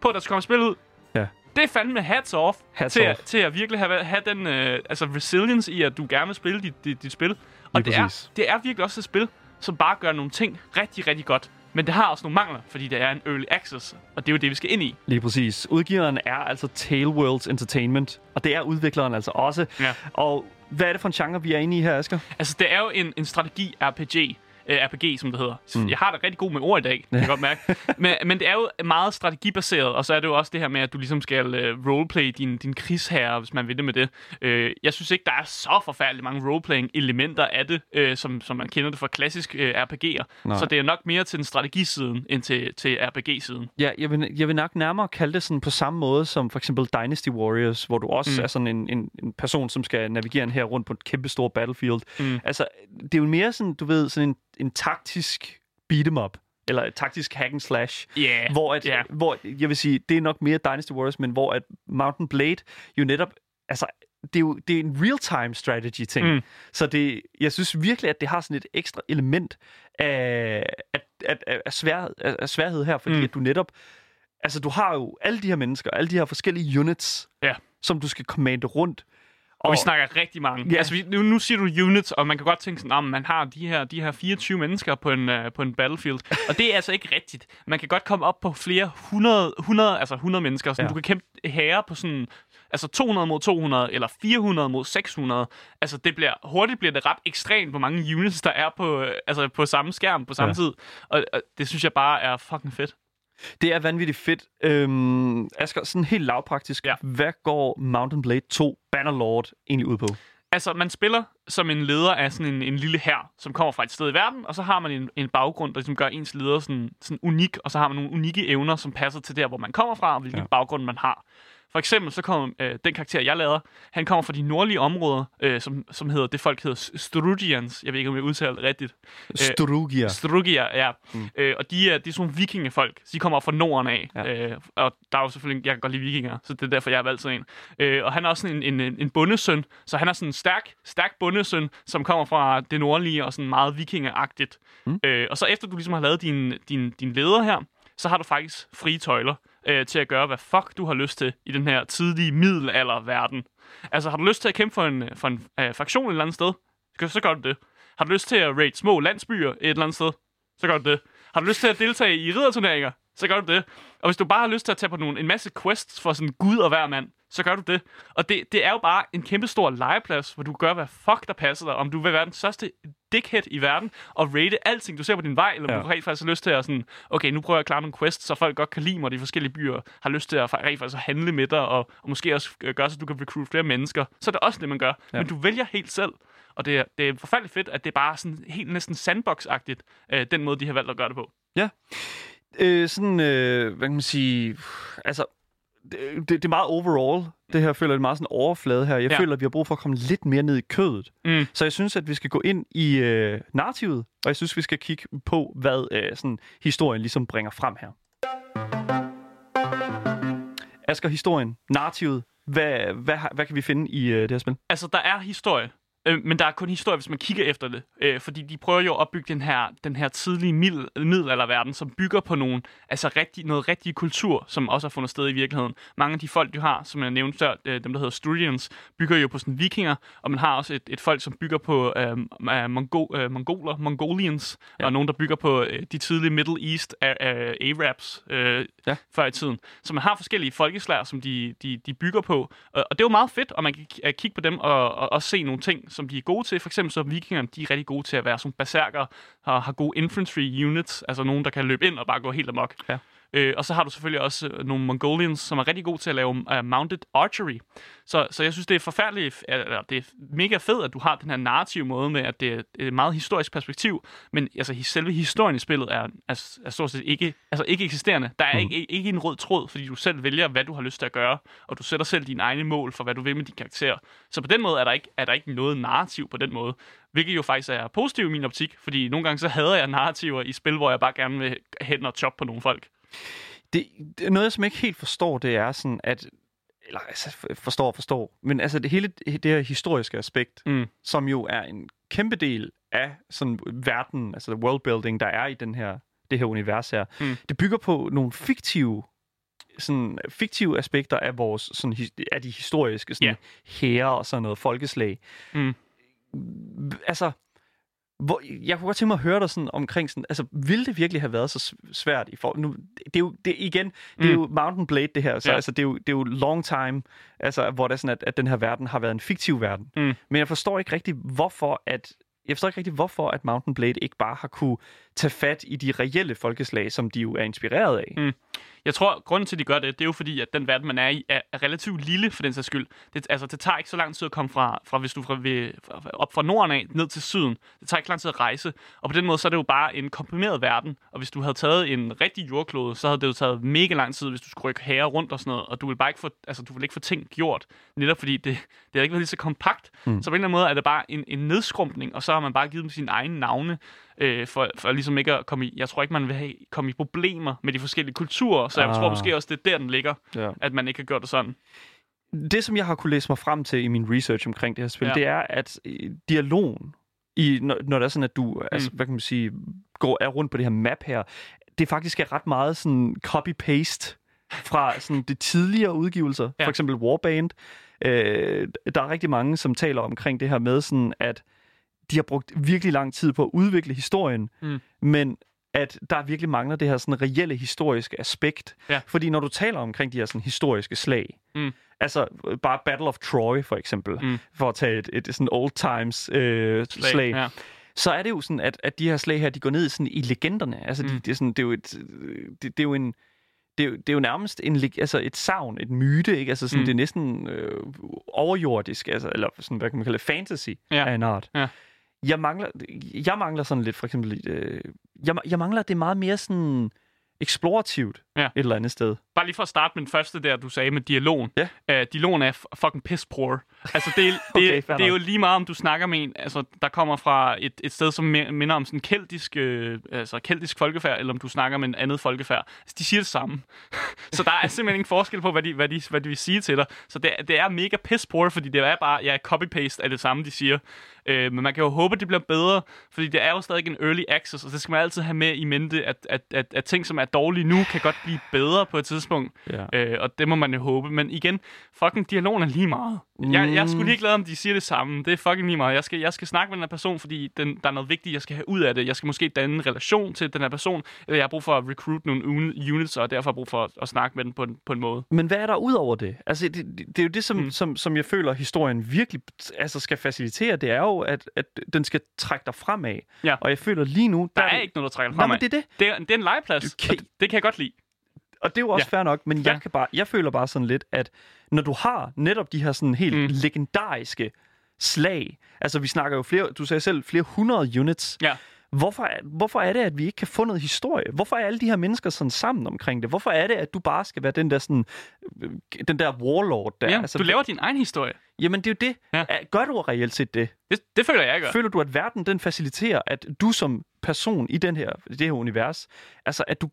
på, at der skal komme spil ud. Ja. Det er fandme hats off, Hats til, off. At, til at virkelig have, have den øh, altså resilience i, at du gerne vil spille dit, dit, dit spil. Og Lige det er, det er virkelig også et spil, som bare gør nogle ting rigtig, rigtig godt. Men det har også nogle mangler, fordi det er en early access, og det er jo det, vi skal ind i. Lige præcis. Udgiveren er altså Tailworlds Entertainment, og det er udvikleren altså også. Ja. Og hvad er det for en genre, vi er inde i her, Asger? Altså, det er jo en, en strategi-RPG, øh, RPG, som det hedder. Mm. Jeg har det rigtig god med ord i dag, kan jeg godt mærke. Men, men det er jo meget strategibaseret, og så er det jo også det her med, at du ligesom skal øh, roleplay din, din krigsherre, hvis man vil det med det. Øh, jeg synes ikke, der er så forfærdeligt mange roleplaying-elementer af det, øh, som, som man kender det fra klassisk øh, RPG'er. Nej. Så det er nok mere til den strategisiden, end til, til RPG-siden. Ja, jeg vil, jeg vil nok nærmere kalde det sådan på samme måde som for eksempel Dynasty Warriors, hvor du også mm. Er sådan en, en, en person, som skal navigere her rundt på et kæmpe stort battlefield. Mm. Altså, det er jo mere sådan, du ved, sådan en, en taktisk beat 'em up, eller et taktisk hack and slash, Yeah. hvor, at, Ja. hvor jeg vil sige, det er nok mere Dynasty Warriors, men hvor at Mountain Blade jo netop, altså, det er jo det er en real-time strategy ting. Mm. Så det, jeg synes virkelig, at det har sådan et ekstra element af, af, af, af, svær, af, af sværhed her, fordi mm. At du netop, altså du har jo alle de her mennesker, alle de her forskellige units, Ja. som du skal commande rundt. Og vi snakker rigtig mange. Ja. Altså, vi, nu, nu siger du units, og man kan godt tænke sådan, at man har de her, de her 24 mennesker på en, uh, på en battlefield. og det er altså ikke rigtigt. Man kan godt komme op på flere 100, 100 altså 100 mennesker. Så Ja. du kan kæmpe herre på sådan, altså 200 mod 200, eller 400 mod 600. Altså, det bliver, hurtigt bliver det ret ekstremt, hvor mange units der er på, øh, altså, på samme skærm på samme ja. tid. Og, og det synes jeg bare er fucking fedt. Det er vanvittigt fedt. Øhm, Asger, sådan helt lavpraktisk, ja. Hvad går Mountain Blade 2 Bannerlord egentlig ud på? Altså, man spiller som en leder af sådan en, en lille hær, som kommer fra et sted i verden, og så har man en, en baggrund, der ligesom gør ens leder sådan, sådan unik, og så har man nogle unikke evner, som passer til der, hvor man kommer fra, og hvilken ja. baggrund man har. For eksempel så kommer øh, den karakter, jeg lader, han kommer fra de nordlige områder, øh, som, som hedder, det folk hedder Strugians. Jeg ved ikke, om jeg udtaler det rigtigt. Strugia. Strugia, ja. Mm. Øh, og de er, de er sådan nogle vikingefolk. De kommer fra Norden af. Ja. Øh, og der er jo selvfølgelig, jeg kan godt lide vikinger, så det er derfor, jeg har valgt sådan en. Øh, og han er også sådan en, en, en bondesøn, så han er sådan en stærk, stærk bondesøn, som kommer fra det nordlige og sådan meget vikingeagtigt. Mm. Øh, og så efter du ligesom har lavet din, din, din leder her, så har du faktisk frie tøjler øh, til at gøre, hvad fuck du har lyst til i den her tidlige middelalderverden. Altså, har du lyst til at kæmpe for en, øh, for en øh, fraktion et eller andet sted, så- gør du det. Har du lyst til at raid små landsbyer et eller andet sted, så gør du det. Har du lyst til at deltage i ridderturneringer, så gør du det. Og hvis du bare har lyst til at tage på nogle, en masse quests for sådan gud og hver mand, så gør du det. Og det, det er jo bare en kæmpe stor legeplads, hvor du gør, hvad fuck der passer dig. Om du vil være den største dickhead i verden, og rate alting, du ser på din vej, eller Ja. du rent faktisk har lyst til at sådan, okay, nu prøver jeg at klare nogle quests, så folk godt kan lide mig, de forskellige byer har lyst til at rent faktisk at handle med dig, og, og måske også øh, gøre, så du kan recruit flere mennesker. Så er det også det, man gør. Ja. Ja. Men du vælger helt selv. Og det er, det er forfærdeligt fedt, at det er bare sådan helt næsten sandbox-agtigt, øh, den måde, de har valgt at gøre det på. Øh, sådan, øh, hvad kan man sige, altså, det, det, er meget overall, det her føler jeg det er meget sådan overflade her. Jeg ja. Føler, at vi har brug for at komme lidt mere ned i kødet. Mm. Så jeg synes, at vi skal gå ind i øh, narrativet, og jeg synes, vi skal kigge på, hvad øh, sådan, historien ligesom bringer frem her. Asger, historien, narrativet, hvad, hvad, hvad kan vi finde i øh, det her spil? Altså, der er historie. Øh, men der er kun historie, hvis man kigger efter det. Øh, fordi de prøver jo at opbygge den her, den her tidlige middel, middelalderverden, som bygger på nogle, altså rigtig, noget rigtig kultur, som også har fundet sted i virkeligheden. Mange af de folk, du har, som jeg nævnte før, øh, dem der hedder Sturians, bygger jo på sådan vikinger, og man har også et, et folk, som bygger på øh, øh, mongo, øh, mongoler, mongolians, ja. og nogen, der bygger på øh, de tidlige Middle East øh, øh, Arabs øh, ja. før i tiden. Så man har forskellige folkeslag, som de, de, de bygger på, og, og det er jo meget fedt, og man kan kigge på dem og, og, og se nogle ting, som de er gode til. For eksempel så vikingerne, de er rigtig gode til at være som berserker, har, har gode infantry units, altså nogen, der kan løbe ind og bare gå helt amok. Ja. Øh, og så har du selvfølgelig også øh, nogle Mongolians, som er rigtig gode til at lave uh, mounted archery. Så, så jeg synes, det er forfærdeligt, eller det er mega fedt, at du har den her narrative måde med, at det er et meget historisk perspektiv, men altså, selve historien i spillet er, er, er stort set ikke, altså, ikke eksisterende. Der er mm. ikke, ikke en rød tråd, fordi du selv vælger, hvad du har lyst til at gøre, og du sætter selv dine egne mål for, hvad du vil med din karakter. Så på den måde er der ikke, er der ikke noget narrativ på den måde, hvilket jo faktisk er positivt i min optik, fordi nogle gange så hader jeg narrativer i spil, hvor jeg bare gerne vil hen og choppe på nogle folk. Det, det, noget, som jeg ikke helt forstår, det er sådan, at eller altså, forstår forstår, men altså det hele det her historiske aspekt, mm. som jo er en kæmpe del af sådan verden, altså worldbuilding, der er i den her, det her univers her, mm. det bygger på nogle fiktive sådan fiktive aspekter af vores sådan, af de historiske sådan yeah. hære og sådan noget folkeslag. Mm. Altså hvor, jeg kunne godt tænke mig at høre dig sådan omkring sådan, altså ville det virkelig have været så svært i for nu det er jo det igen, det er mm. jo Mountain Blade det her, så ja. altså det er jo det er jo long time, altså hvor det er sådan at, at den her verden har været en fiktiv verden. Mm. Men jeg forstår ikke rigtig hvorfor at jeg forstår ikke rigtig, hvorfor at Mountain Blade ikke bare har kunne tage fat i de reelle folkeslag, som de jo er inspireret af. Mm. Jeg tror, grunden til, at de gør det, det er jo fordi, at den verden, man er i, er, relativt lille for den sags skyld. Det, altså, det tager ikke så lang tid at komme fra, fra hvis du fra, ved, op fra norden af ned til syden. Det tager ikke lang tid at rejse. Og på den måde, så er det jo bare en komprimeret verden. Og hvis du havde taget en rigtig jordklode, så havde det jo taget mega lang tid, hvis du skulle rykke herre rundt og sådan noget. Og du vil bare ikke få, altså, du vil ikke få ting gjort. Netop fordi det, det er ikke været lige så kompakt. Mm. Så på en eller anden måde er det bare en, en nedskrumpning, og så har man bare givet dem sine egne navne øh, for, for ligesom ikke at komme i... Jeg tror ikke, man vil have, komme i problemer med de forskellige kulturer, så jeg ah. tror måske også, det er der, den ligger, ja. at man ikke har gjort det sådan. Det, som jeg har kunne læse mig frem til i min research omkring det her spil, ja. det er, at øh, dialogen, i, når, når det er sådan, at du mm. altså, hvad kan man sige, går er rundt på det her map her, det faktisk er ret meget sådan copy-paste fra sådan de tidligere udgivelser, ja. for eksempel Warband. Øh, der er rigtig mange, som taler omkring det her med sådan, at de har brugt virkelig lang tid på at udvikle historien, mm. men at der virkelig mangler det her sådan reelle historiske aspekt. Ja. Fordi når du taler omkring de her sådan historiske slag, mm. altså bare Battle of Troy for eksempel, mm. for at tage et, et sådan old times øh, slag, slag ja. så er det jo sådan, at, at de her slag her, de går ned sådan i legenderne. Altså, mm. de, det, er sådan, det, er jo et, det, det er jo en det er, jo, det er jo nærmest en, altså et savn, et myte, ikke? Altså sådan, mm. det er næsten øh, overjordisk, altså, eller sådan, hvad kan man kalde det, fantasy ja. af en art. Ja jeg mangler, jeg mangler sådan lidt, for eksempel, øh, jeg, jeg mangler, det meget mere sådan eksplorativt ja. et eller andet sted. Bare lige for at starte med den første der, du sagde med dialogen. Ja. Uh, dialogen er fucking piss poor. Altså, det, det, okay, det, er jo lige meget, om du snakker med en, altså, der kommer fra et, et sted, som minder om sådan keltisk, øh, altså, keltisk folkefærd, eller om du snakker med en andet folkefærd. Altså, de siger det samme. så der er simpelthen ingen forskel på, hvad de, hvad de, hvad de vil sige til dig. Så det, det er mega piss poor, fordi det er bare ja, copy-paste af det samme, de siger. Øh, men man kan jo håbe, at det bliver bedre, fordi det er jo stadig en early access, og det skal man altid have med i mente, at, at, at, at ting, som er dårlige nu, kan godt blive bedre på et tidspunkt. Ja. Øh, og det må man jo håbe. Men igen, fucking dialogen er lige meget. Jeg, jeg skulle lige glad, om de siger det samme. Det er fucking lige meget. Jeg skal, jeg skal snakke med den her person, fordi den, der er noget vigtigt, jeg skal have ud af det. Jeg skal måske danne en relation til den her person, eller jeg har brug for at recruit nogle units, og derfor har brug for at, at snakke med den på en, på en måde. Men hvad er der ud over det? Altså, det, det, det er jo det, som, mm. som, som jeg føler, historien virkelig altså, skal facilitere. Det er jo, at, at den skal trække dig fremad. Ja. Og jeg føler lige nu... Der, der er ikke noget, der trækker dig fremad. Nej, men det er det. Det er, det er en legeplads, okay. det, det kan jeg godt lide og det er jo også ja. fair nok, men ja. jeg, kan bare, jeg føler bare sådan lidt, at når du har netop de her sådan helt mm. legendariske slag, altså vi snakker jo flere, du sagde selv, flere hundrede units, ja. Hvorfor, hvorfor er det, at vi ikke kan få noget historie? Hvorfor er alle de her mennesker sådan sammen omkring det? Hvorfor er det, at du bare skal være den der, sådan, øh, den der warlord der? Ja, altså, du laver din egen historie. Jamen, det er jo det. Ja. Gør du reelt set det? det? Det føler jeg, jeg gør. Føler du, at verden den faciliterer, at du som person i den her, det her univers, altså at du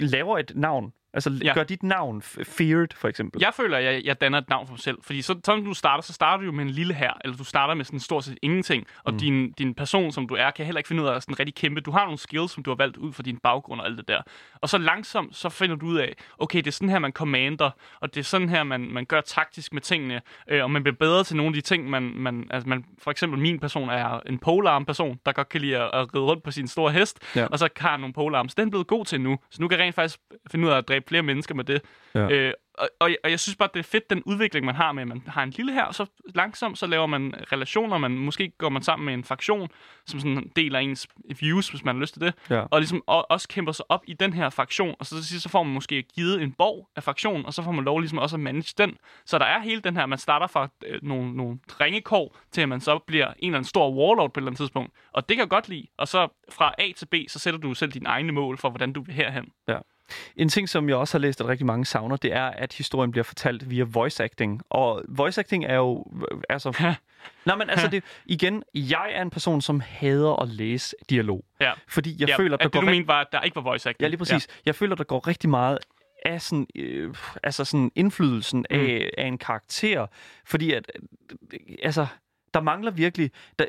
laver et navn, Altså, Ja. gør dit navn feared, for eksempel? Jeg føler, at jeg, jeg danner et navn for mig selv. Fordi så, sådan du starter, så starter du jo med en lille her, eller du starter med sådan stort set ingenting. Og mm. din, din person, som du er, kan heller ikke finde ud af at sådan rigtig kæmpe. Du har nogle skills, som du har valgt ud fra din baggrund og alt det der. Og så langsomt, så finder du ud af, okay, det er sådan her, man commander, og det er sådan her, man, man gør taktisk med tingene, øh, og man bliver bedre til nogle af de ting, man, man, altså man, for eksempel min person er en polearm person, der godt kan lide at, at ride rundt på sin store hest, Ja. og så har nogle polearms. Den er blevet god til nu, så nu kan jeg rent faktisk finde ud af at dræbe flere mennesker med det. Ja. Øh, og, og, og jeg synes bare, det er fedt, den udvikling, man har med, at man har en lille her, og så langsomt, så laver man relationer, man måske går man sammen med en fraktion, som sådan en del af ens views, hvis man har lyst til det, Ja. og ligesom og, også kæmper sig op i den her fraktion, og så til sidst, så får man måske givet en borg af fraktionen, og så får man lov ligesom også at manage den. Så der er hele den her, man starter fra øh, nogle, nogle ringekår, til at man så bliver en eller anden stor warlord på et eller andet tidspunkt, og det kan jeg godt lide, og så fra A til B, så sætter du selv dine egne mål for, hvordan du vil herhen. En ting, som jeg også har læst, at rigtig mange savner, det er, at historien bliver fortalt via voice acting. Og voice acting er jo... Altså, nej, men altså, det, igen, jeg er en person, som hader at læse dialog. Ja. Fordi jeg ja, føler, at der det, går du rigt- mente var, at der ikke var voice acting. Ja, lige præcis. Ja. Jeg føler, der går rigtig meget af sådan, øh, altså sådan indflydelsen Mm. af, af en karakter. Fordi at, øh, altså, der mangler virkelig, der,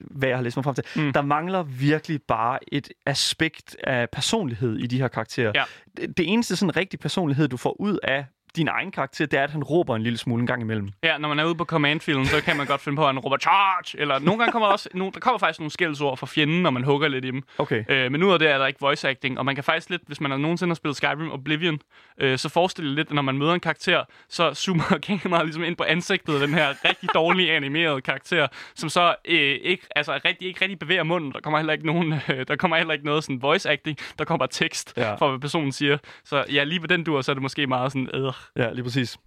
hvad jeg har læst mig frem til, Mm. der mangler virkelig bare et aspekt af personlighed i de her karakterer. Ja. Det, det eneste sådan rigtig personlighed, du får ud af din egen karakter, det er, at han råber en lille smule en gang imellem. Ja, når man er ude på command fielden, så kan man godt finde på, at han råber charge, eller nogle gange kommer også, nogle, der kommer faktisk nogle skældsord fra fjenden, når man hugger lidt i dem. Okay. Øh, men ud af det er der ikke voice acting, og man kan faktisk lidt, hvis man har nogensinde har spillet Skyrim Oblivion, øh, så forestil dig lidt, at når man møder en karakter, så zoomer kameraet ligesom ind på ansigtet af den her rigtig dårlige animerede karakter, som så øh, ikke, altså, rigtig, ikke rigtig bevæger munden. Der kommer heller ikke nogen, øh, der kommer heller ikke noget sådan voice acting, der kommer tekst Ja. for, hvad personen siger. Så ja, lige på den dur, så er det måske meget sådan, øh, Ja, lige præcis.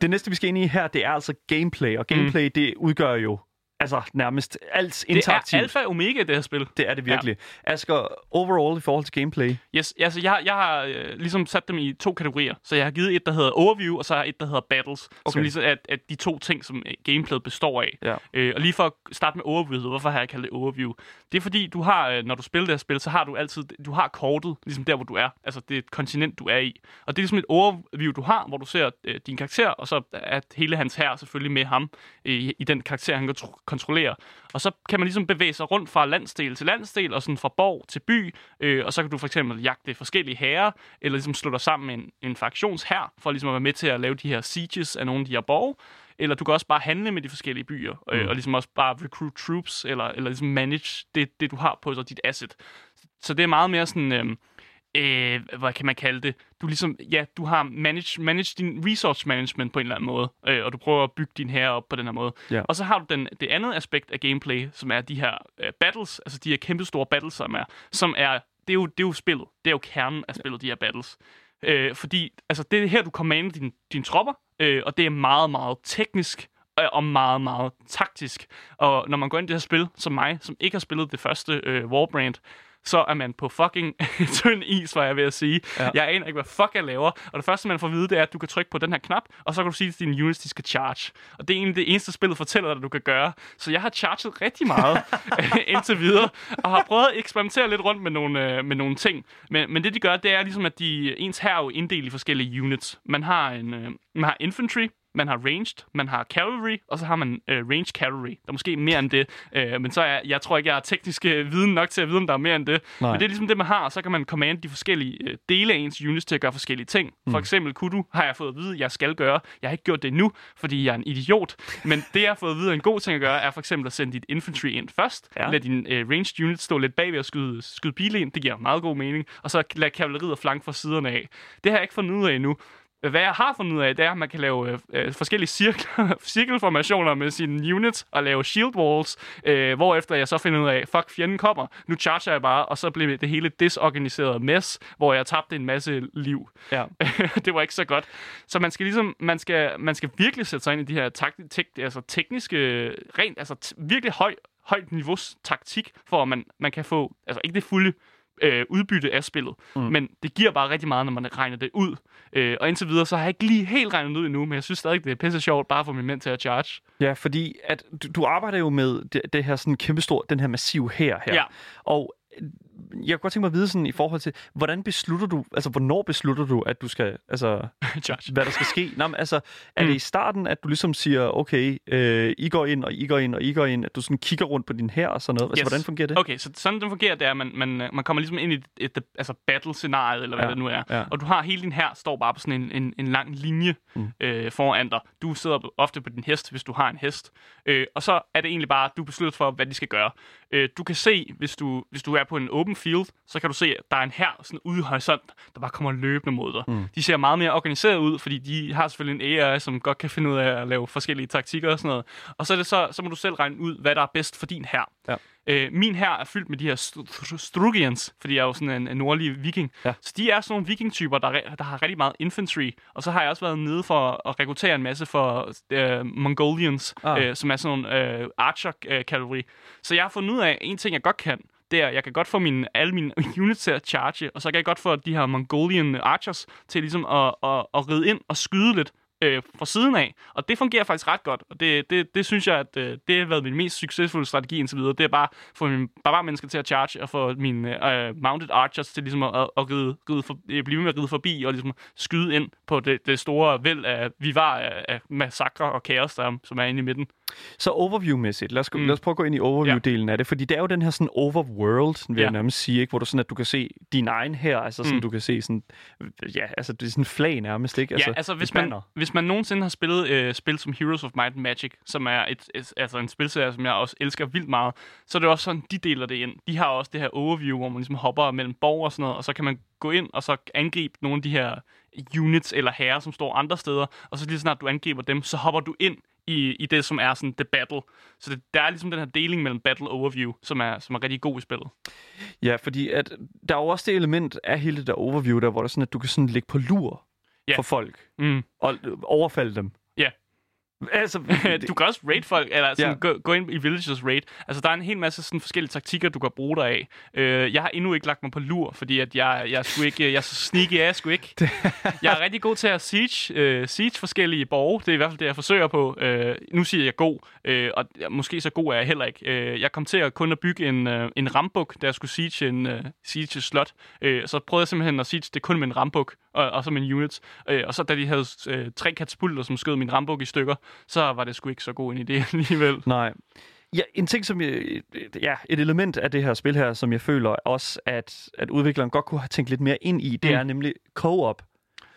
Det næste, vi skal ind i her, det er altså gameplay. Og gameplay, mm. det udgør jo altså nærmest alt det interaktivt. er alfa og omega, det her spil. Det er det virkelig. Ja. Asger, overall i forhold til gameplay, Yes, altså jeg, jeg har øh, ligesom sat dem i to kategorier. Så jeg har givet et, der hedder Overview, og så har et, der hedder Battles. Okay. Som ligesom er, er de to ting, som øh, gameplayet består af. Ja. Øh, og lige for at starte med Overview, hvorfor har jeg kaldt det Overview? Det er fordi, du har, øh, når du spiller det her spil, så har du altid, du har kortet, ligesom der, hvor du er. Altså det er et kontinent, du er i. Og det er ligesom et overview, du har, hvor du ser øh, din karakter, og så er hele hans her selvfølgelig med ham øh, i, den karakter, han kontro- kontrollerer. Og så kan man ligesom bevæge sig rundt fra landsdel til landsdel, og sådan fra borg til by, øh, og så kan du for eksempel jagte forskellige herrer, eller ligesom slå dig sammen med en, en fraktionshær, for ligesom at være med til at lave de her sieges af nogle af de her borge. Eller du kan også bare handle med de forskellige byer, øh, Mm. og ligesom også bare recruit troops, eller, eller ligesom manage det, det, du har på så dit asset. Så det er meget mere sådan... Øh, øh, hvad kan man kalde det? Du ligesom, ja, du har manage, manage din resource management på en eller anden måde, øh, og du prøver at bygge din her op på den her måde. Ja. Og så har du den, det andet aspekt af gameplay, som er de her øh, battles, altså de her kæmpe store battles, som er, som er, det er jo, det er jo spillet, det er jo kernen af spillet, de her battles. Øh, fordi, altså det er her, du commander dine din tropper, øh, og det er meget, meget teknisk, øh, og meget, meget taktisk. Og når man går ind i det her spil, som mig, som ikke har spillet det første øh, Warbrand, så er man på fucking tynd is, var jeg ved at sige. Ja. Jeg aner ikke, hvad fuck jeg laver. Og det første, man får at vide, det er, at du kan trykke på den her knap, og så kan du sige til dine units, de skal charge. Og det er egentlig det eneste, spillet fortæller dig, du kan gøre. Så jeg har charget rigtig meget indtil videre, og har prøvet at eksperimentere lidt rundt med nogle, øh, med nogle ting. Men, men det, de gør, det er ligesom, at de, ens her er jo inddelt i forskellige units. Man har, en, øh, man har infantry, man har ranged, man har cavalry, og så har man øh, ranged cavalry. Der er måske mere end det, øh, men så er, jeg tror ikke, jeg har teknisk øh, viden nok til at vide, om der er mere end det. Nej. Men det er ligesom det, man har, og så kan man command de forskellige øh, dele af ens units til at gøre forskellige ting. For eksempel kunne du, har jeg fået at vide, at jeg skal gøre. Jeg har ikke gjort det endnu, fordi jeg er en idiot. Men det, jeg har fået at vide, en god ting at gøre, er for eksempel at sende dit infantry ind først. Ja. Lad din øh, ranged unit stå lidt bagved og skyde, skyde pile ind. Det giver meget god mening. Og så lad kavaleriet flanke fra siderne af. Det har jeg ikke fundet ud af endnu. Hvad jeg har fundet ud af, det er, at man kan lave øh, øh, forskellige cirkler, cirkelformationer med sine units og lave shield walls, øh, hvorefter jeg så finder ud af, fuck, fjenden kommer, nu charger jeg bare, og så bliver det hele disorganiseret mess, hvor jeg tabte en masse liv. Ja. det var ikke så godt. Så man skal ligesom, man skal, man skal virkelig sætte sig ind i de her takt, tek, altså tekniske, rent, altså t- virkelig høj, højt niveaus taktik, for at man, man kan få, altså ikke det fulde øh, udbytte af spillet, mm. men det giver bare rigtig meget, når man regner det ud. Øh, og indtil videre, så har jeg ikke lige helt regnet ud endnu, men jeg synes stadig, det er pisse sjovt, bare for min mænd til at charge. Ja, fordi at du, du arbejder jo med det, det her sådan kæmpestor, den her massiv her her. Ja. Og jeg kunne godt tænke mig at vide sådan i forhold til, hvordan beslutter du, altså hvornår beslutter du, at du skal, altså, hvad der skal ske? Nå, men, altså, er Mm. det i starten, at du ligesom siger, okay, øh, I går ind, og I går ind, og I går ind, at du sådan kigger rundt på din her og sådan noget? Altså, Yes. hvordan fungerer det? Okay, så sådan det fungerer, det er, at man, man, øh, man kommer ligesom ind i et, et, et altså battle-scenarie, eller hvad Ja, det nu er. ja. Og du har hele din her står bare på sådan en, en, en lang linje Mm. øh, foran dig. Du sidder ofte på din hest, hvis du har en hest. Øh, og så er det egentlig bare, du beslutter for, hvad de skal gøre. Øh, du kan se, hvis du, hvis du er på en open field, så kan du se, at der er en her sådan ude i horisont, der bare kommer løbende mod dig. Mm. De ser meget mere organiseret ud, fordi de har selvfølgelig en AI, som godt kan finde ud af at lave forskellige taktikker og sådan noget. Og så, er det så, så må du selv regne ud, hvad der er bedst for din her. Ja. Øh, min her er fyldt med de her stru- stru- Strugians, fordi jeg er jo sådan en, en nordlig viking. Ja. Så de er sådan nogle viking-typer, der, der har rigtig meget infantry. Og så har jeg også været nede for at rekruttere en masse for øh, Mongolians, Ah. øh, som er sådan nogle øh, archer-kategori. Så jeg har fundet ud af, en ting jeg godt kan, det er, jeg kan godt få mine, alle mine units til at charge, og så kan jeg godt få de her Mongolian archers til ligesom at, at, at ride ind og skyde lidt øh, fra siden af. Og det fungerer faktisk ret godt, og det, det, det synes jeg, at øh, det har været min mest succesfulde strategi indtil videre. Det er bare at få mine barbarmennesker til at charge, og få mine øh, mounted archers til ligesom at, at, at ride, ride for, øh, blive ved med at ride forbi, og ligesom skyde ind på det, det store væld af vivar af, af massakre og kaos, der, som er inde i midten. Så overview-mæssigt, lad os, mm. Lad os prøve at gå ind i overview-delen af det, fordi det er jo den her sådan overworld, vil ja. jeg Ja. nærmest sige, ikke? hvor du sådan, at du kan se din egen her, altså sådan, mm. Du kan se sådan, ja, altså det er sådan en flag nærmest, ikke? Altså, ja, altså hvis et man, hvis man nogensinde har spillet øh, spil som Heroes of Might and Magic, som er et, et, altså en spilserie, som jeg også elsker vildt meget, så er det også sådan, de deler det ind. De har også det her overview, hvor man ligesom hopper mellem borg og sådan noget, og så kan man gå ind og så angribe nogle af de her units eller herrer, som står andre steder, og så lige snart du angriber dem, så hopper du ind i, i det, som er sådan the battle. Så det, der er ligesom den her deling mellem battle overview, som er, som er rigtig god i spillet. Ja, fordi at, der er jo også det element af hele det der overview der, hvor der sådan, at du kan sådan ligge på lur Ja. for folk Mm. og overfalde dem. Altså, du kan også raid folk, eller sådan, Ja. gå, gå ind i villagers raid. Altså, der er en hel masse sådan, forskellige taktikker, du kan bruge dig af. Øh, jeg har endnu ikke lagt mig på lur, fordi at jeg, jeg, sgu ikke, jeg er så sneaky, er jeg sgu ikke. jeg er rigtig god til at siege, øh, siege forskellige borge. Det er i hvert fald det, jeg forsøger på. Øh, nu siger jeg god, øh, og måske så god er jeg heller ikke. Øh, jeg kom til at kun at bygge en, øh, en rambuk, da jeg skulle siege en øh, siege slot. Øh, så prøvede jeg simpelthen at siege det kun med en rambuk, og, og så med en unit. Øh, og så da de havde øh, tre katapulter, som skød min rambuk i stykker, så var det sgu ikke så god en idé alligevel. Nej. Ja, en ting, som jeg, ja, et element af det her spil her, som jeg føler også, at, at udvikleren godt kunne have tænkt lidt mere ind i, det Mm. er nemlig co-op.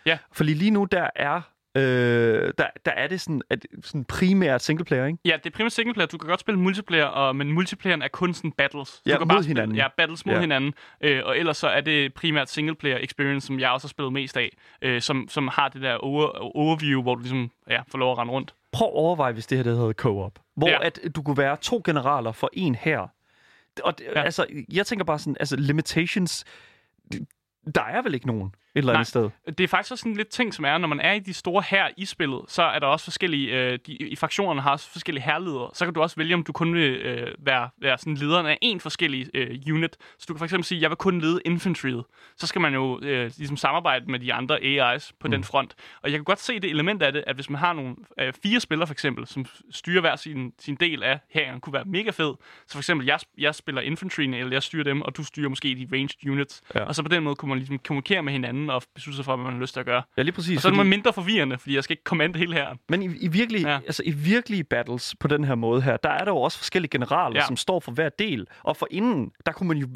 Ja. Fordi lige nu, der er, øh, der, der er det sådan, at, sådan primært singleplayer, ikke? Ja, det er primært singleplayer. Du kan godt spille multiplayer, og, men multiplayeren er kun sådan battles. Ja, du kan mod bare spille, hinanden. Ja, battles mod Ja. ja. hinanden. Øh, og ellers så er det primært singleplayer experience, som jeg også har spillet mest af, øh, som, som har det der over, overview, hvor du ligesom ja, får lov at rende rundt. Prøv at overveje, hvis det her det hedder co-op. Hvor ja. Ja. at du kunne være to generaler for en her. Og det, ja. Ja. altså, jeg tænker bare sådan, altså limitations, der er vel ikke nogen eller andet sted. Det er faktisk også sådan lidt ting, som er, når man er i de store her i spillet, så er der også forskellige, øh, de, i fraktionerne har også forskellige herledere. Så kan du også vælge, om du kun vil øh, være, være sådan lederen af en forskellig øh, unit. Så du kan for eksempel sige, jeg vil kun lede infantryet. Så skal man jo øh, ligesom samarbejde med de andre AI's på mm. den front. Og jeg kan godt se det element af det, at hvis man har nogle øh, fire spillere for eksempel, som styrer hver sin, sin del af hæren, kunne være mega fed. Så for eksempel, jeg, jeg spiller infantryene, eller jeg styrer dem, og du styrer måske de ranged units. Ja. Og så på den måde kunne man ligesom kommunikere med hinanden og beslutte sig for, hvad man har lyst til at gøre. Ja, lige præcis. Og så er fordi- det mindre forvirrende, fordi jeg skal ikke kommande hele her. Men i, i, virkelige, ja. Altså, i virkelige battles på den her måde her, der er der jo også forskellige generaler, ja. Som står for hver del. Og for inden, der kunne man jo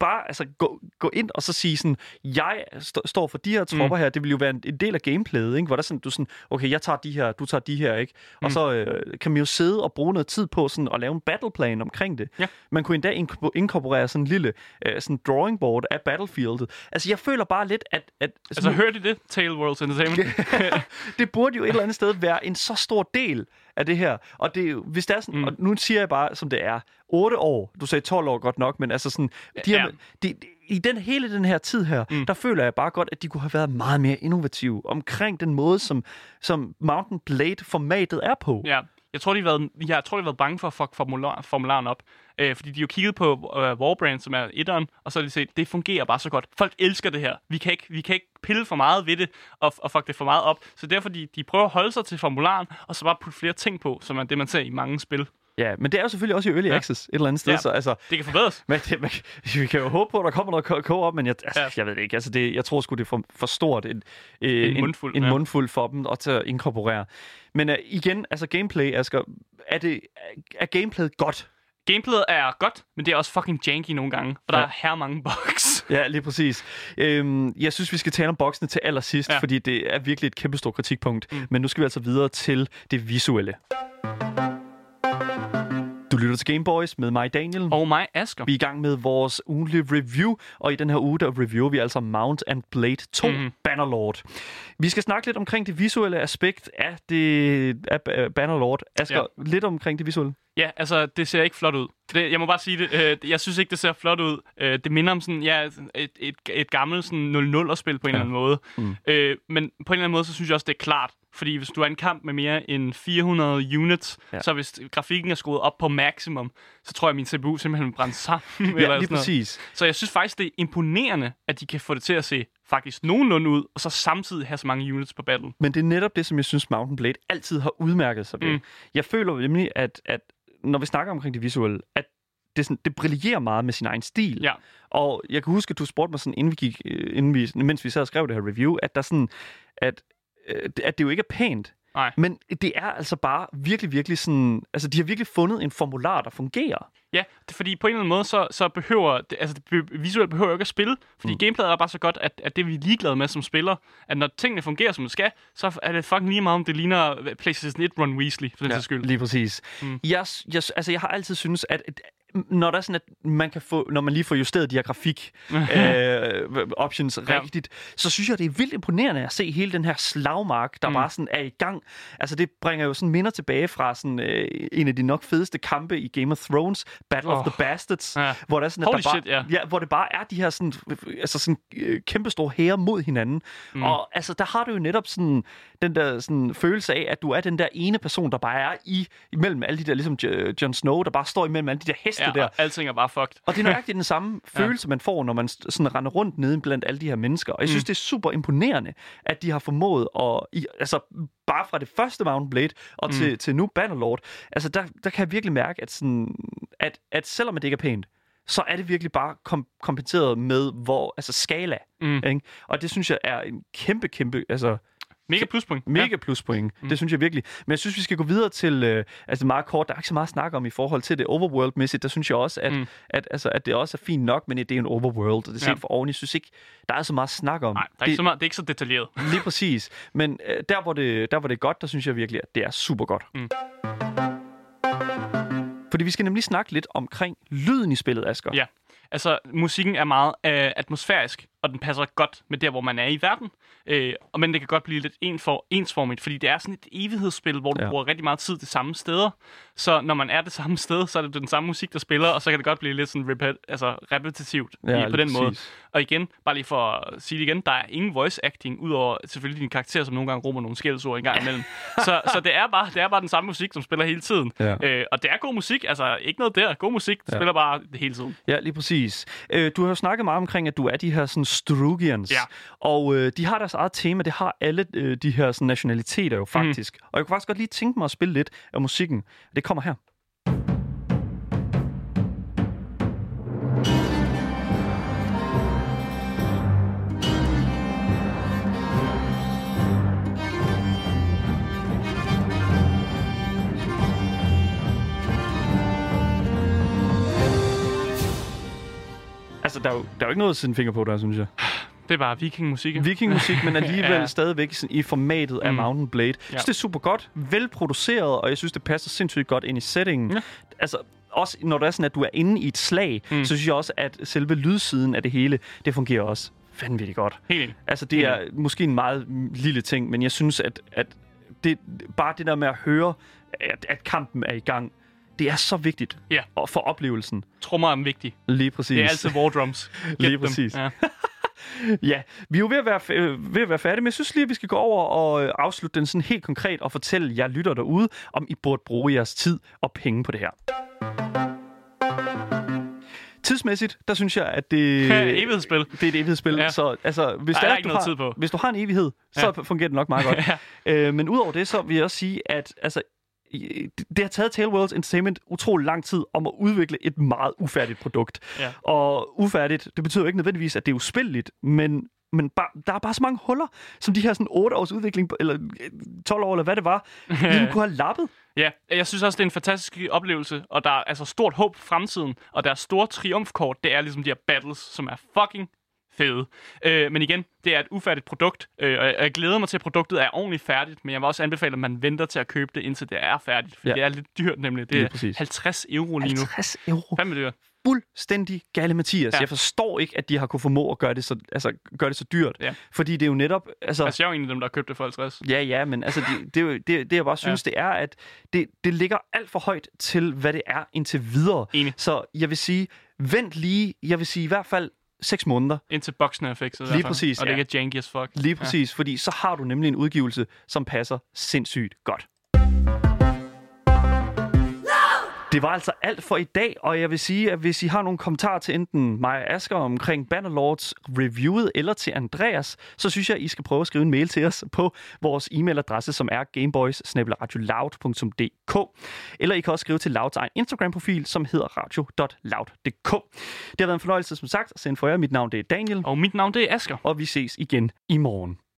bare altså, gå, gå ind og så sige sådan, jeg st- står for de her tropper mm. her, det vil jo være en, en del af gameplayet, ikke? hvor der er sådan, du sådan, okay, jeg tager de her, du tager de her, ikke? Og Mm. så øh, kan man jo sidde og bruge noget tid på sådan, at lave en battleplan omkring det. Ja. Man kunne endda inko- inkorporere sådan en lille øh, sådan drawing board af battlefieldet. Altså, jeg føler bare lidt, at... at Altså, hørte I det, Tale Worlds Entertainment? det burde jo et eller andet sted være en så stor del af det her. Og det, hvis det er sådan, mm. Og nu siger jeg bare, som det er, 8 år, du sagde 12 år godt nok, men altså sådan, de her, Ja. de, de, i den hele den her tid her. Mm. der føler jeg bare godt, at de kunne have været meget mere innovative omkring den måde, som, som Mountain Blade-formatet er på. ja. Jeg tror, de har været, jeg tror, de har været bange for at fuck formular, formularen op. Øh, fordi de har jo kigget på øh, Warbrand, som er etteren, og så har de set, det fungerer bare så godt. Folk elsker det her. Vi kan ikke, vi kan ikke pille for meget ved det, og, og fuck det for meget op. Så derfor, de, de prøver at holde sig til formularen, og så bare putte flere ting på, som er det, man ser i mange spil. Ja, men det er jo selvfølgelig også i Early Ja. Access et eller andet sted, Ja. så altså, Det kan forbedres. men det, man, vi kan jo håbe på, at der kommer noget ko- co-op, men jeg, altså, Ja. jeg ved det ikke. Altså, det, jeg tror sgu, det er for, for stort en, øh, En mundfuld, en, en ja. mundfuld for dem at, til at inkorporere. Men uh, igen, altså gameplay, Asger, er, det, er gameplayet godt? Gameplayet er godt, men det er også fucking janky nogle gange, for der Ja. er her mange bugs. Ja, lige præcis. Øhm, jeg synes, vi skal tale om boksene til allersidst, ja. Fordi det er virkelig et kæmpe stort kritikpunkt. Mm. Mm. Men nu skal vi altså videre til det visuelle. Du lytter til Gameboys med mig, Daniel. Og mig, Asger. Vi er i gang med vores ugentlige review, og i den her uge, der reviewer vi altså Mount and Blade 2 mm. Bannerlord. Vi skal snakke lidt omkring det visuelle aspekt af, det, af Ba- Bannerlord. Asger, ja. lidt omkring det visuelle. Ja, altså, det ser ikke flot ud. Det, jeg må bare sige det. Øh, jeg synes ikke, det ser flot ud. Øh, det minder om sådan, ja, et, et, et gammelt sådan 0-0-spil på en Ja. eller anden måde. Mm. Øh, men på en eller anden måde, så synes jeg også, det er klart. Fordi hvis du er en kamp med mere end 400 units, Ja. så hvis grafikken er skruet op på maximum, så tror jeg, at min CPU simpelthen vil brænde sammen. Ja, eller lige sådan noget. præcis. Så jeg synes faktisk, det er imponerende, at de kan få det til at se faktisk nogenlunde ud, og så samtidig have så mange units på battle. Men det er netop det, som jeg synes, Mountain Blade altid har udmærket sig ved. Mm. Jeg føler nemlig, at, at når vi snakker omkring det visuelle, at det, sådan, det brillerer meget med sin egen stil. Ja. Og jeg kan huske, at du spurgte mig sådan, inden vi gik, øh, inden vi, mens vi sad og skrev det her review, at der sådan, at, at det jo ikke er pænt. Nej. Men det er altså bare virkelig, virkelig sådan... Altså, de har virkelig fundet en formular, der fungerer. Ja, det, fordi på en eller anden måde, så, så behøver altså det visuelt behøver jo ikke at spille, fordi mm. gameplayet er bare så godt, at, at det er vi ligeglade med som spiller, at når tingene fungerer, som det skal, så er det fucking lige meget, om det ligner øh, PlayStation 1 Run Weasley, for den ja. skyld. Lige præcis. Mm. Jeg, jeg, altså, jeg har altid synes at når der er sådan, at man kan få, når man lige får justeret de her grafik øh, options Ja. rigtigt, så synes jeg, det er vildt imponerende at se hele den her slagmark, der mm. Bare sådan er i gang. Altså, det bringer jo sådan minder tilbage fra sådan, øh, en af de nok fedeste kampe i Game of Thrones, Battle oh. of the Bastards, Ja. hvor, der er sådan, at Holy der bare, shit, ja. hvor det bare er de her sådan, altså sådan, øh, kæmpestore hære mod hinanden. Mm. Og altså, der har du jo netop sådan, den der sådan, følelse af, at du er den der ene person, der bare er i imellem alle de der, ligesom Jon Snow, der bare står imellem alle de der heste Ja, der. og alting er bare fucked. Og det er nøjagtigt den samme følelse, man får, når man sådan render rundt nede blandt alle de her mennesker. Og jeg synes, Mm. det er super imponerende, at de har formået at... Altså, bare fra det første Mountain Blade og Mm. til, til nu Bannerlord, altså, der, der kan jeg virkelig mærke, at, sådan, at, at selvom det ikke er pænt, så er det virkelig bare kom, kompenseret med hvor, altså skala. Mm. Ikke? Og det synes jeg er en kæmpe, kæmpe, altså Mega pluspoint. Mega pluspoint. Mm. Det synes jeg virkelig. Men jeg synes, vi skal gå videre til, øh, altså meget kort, der er ikke så meget at snakke om i forhold til det overworld-mæssigt. Der synes jeg også, at, mm. Mm. at, altså, at det også er fint nok, men det er en overworld, og det er set Ja. for oven. Jeg synes ikke, der er så meget at snakke om. Nej, der er, det, ikke så meget, det er ikke så detaljeret. Lige præcis. Men øh, der, hvor det, der, hvor det er godt, der synes jeg virkelig, at det er super godt. Mm. Fordi vi skal nemlig snakke lidt omkring lyden i spillet, Asger. Ja. Altså, musikken er meget øh, atmosfærisk, og den passer godt med der, hvor man er i verden. Øh, og men det kan godt blive lidt en for, ensformigt, fordi det er sådan et evighedsspil, hvor du Ja. bruger rigtig meget tid de samme steder. Så når man er det samme sted, så er det den samme musik, der spiller, og så kan det godt blive lidt sådan repet- altså repetitivt Ja, i, på den måde. præcis. Og igen, bare lige for at sige det igen, der er ingen voice acting, udover selvfølgelig din karakter, som nogle gange rummer nogle skældsord en gang imellem. så, så det, er bare, det er bare den samme musik, som spiller hele tiden. Ja. Øh, og det er god musik, altså ikke noget der. God musik, det Ja. spiller bare det hele tiden. Ja, lige præcis. Øh, du har jo snakket meget omkring, at du er de her sådan Strugians. Ja. Og øh, de har deres eget tema. Det har alle øh, de her sådan, nationaliteter jo faktisk. Mm. Og jeg kunne faktisk godt lige tænke mig at spille lidt af musikken. Det kommer her. Altså, der er, jo, der er jo ikke noget at sætte en finger på der, synes jeg. Det er bare vikingmusik. Vikingmusik, men alligevel ja. Stadigvæk sådan i formatet af Mm. Mountain Blade. Jeg synes, det er super godt, velproduceret, og jeg synes, det passer sindssygt godt ind i settingen. Ja. Altså, også når det er sådan, at du er inde i et slag, mm. Så synes jeg også, at selve lydsiden af det hele, det fungerer også vanvittigt godt. Helt. Altså, det er måske en meget lille ting, men jeg synes, at, at det, bare det der med at høre, at, at kampen er i gang, det er så vigtigt Ja. og for oplevelsen. Trummer er vigtig. Lige præcis. Det er altid war drums. Get Lige dem. præcis. Ja. Ja, vi er jo ved at, være, øh, ved at være færdige, men jeg synes lige, at vi skal gå over og øh, afslutte den sådan helt konkret og fortælle jer lytter derude, om I burde bruge jeres tid og penge på det her. Tidsmæssigt, der synes jeg, at det, Evighedsspil. det er et evighedsspil. Ja. Så altså, hvis, Ej, der er, er ikke du har, tid på. hvis du har en evighed, så Ja. fungerer det nok meget godt. ja. øh, men udover det, så vil jeg også sige, at altså, det har taget Tailworlds Entertainment utrolig lang tid om at udvikle et meget ufærdigt produkt. Ja. Og ufærdigt, det betyder jo ikke nødvendigvis, at det er uspilligt, men men bare, der er bare så mange huller, som de her sådan 8 års udvikling, eller øh, 12 år, eller hvad det var, ligesom kunne have lappet. Ja, jeg synes også, det er en fantastisk oplevelse, og der er altså stort håb for fremtiden, og deres store triumfkort, det er ligesom de her battles, som er fucking fede. Øh, men igen, det er et ufærdigt produkt, øh, og jeg- glæder mig til, at produktet er ordentligt færdigt, men jeg vil også anbefale, at man venter til at købe det, indtil det er færdigt, for Ja. det er lidt dyrt nemlig. Det er præcis. 50 euro lige nu. 50 euro. Fandme dyrt. Fuldstændig gale Mathias. Ja. Jeg forstår ikke, at de har kunne formå at gøre det så, altså, gøre det så dyrt. Ja. Fordi det er jo netop... Altså, Altså, jeg er jo en af dem, der har købt det for 50. Ja, ja, men altså, det, det, er det, det jeg bare synes, ja. det er, at det, det ligger alt for højt til, hvad det er indtil videre. Enig. Så jeg vil sige, vent lige, jeg vil sige i hvert fald 6 måneder. Indtil boksen er fikset. Lige fald. præcis, Og det ja. ikke er janky as fuck. Lige præcis, ja. fordi så har du nemlig en udgivelse, som passer sindssygt godt. Det var altså alt for i dag, og jeg vil sige, at hvis I har nogle kommentarer til enten mig og Asger omkring Bannerlords reviewet, eller til Andreas, så synes jeg, at I skal prøve at skrive en mail til os på vores e-mailadresse, som er gameboys Eller I kan også skrive til Louds egen Instagram-profil, som hedder radio.loud.dk. Det har været en fornøjelse, som sagt, at sende for jer. Mit navn det er Daniel, Og mit navn, det er Asker. og vi ses igen i morgen.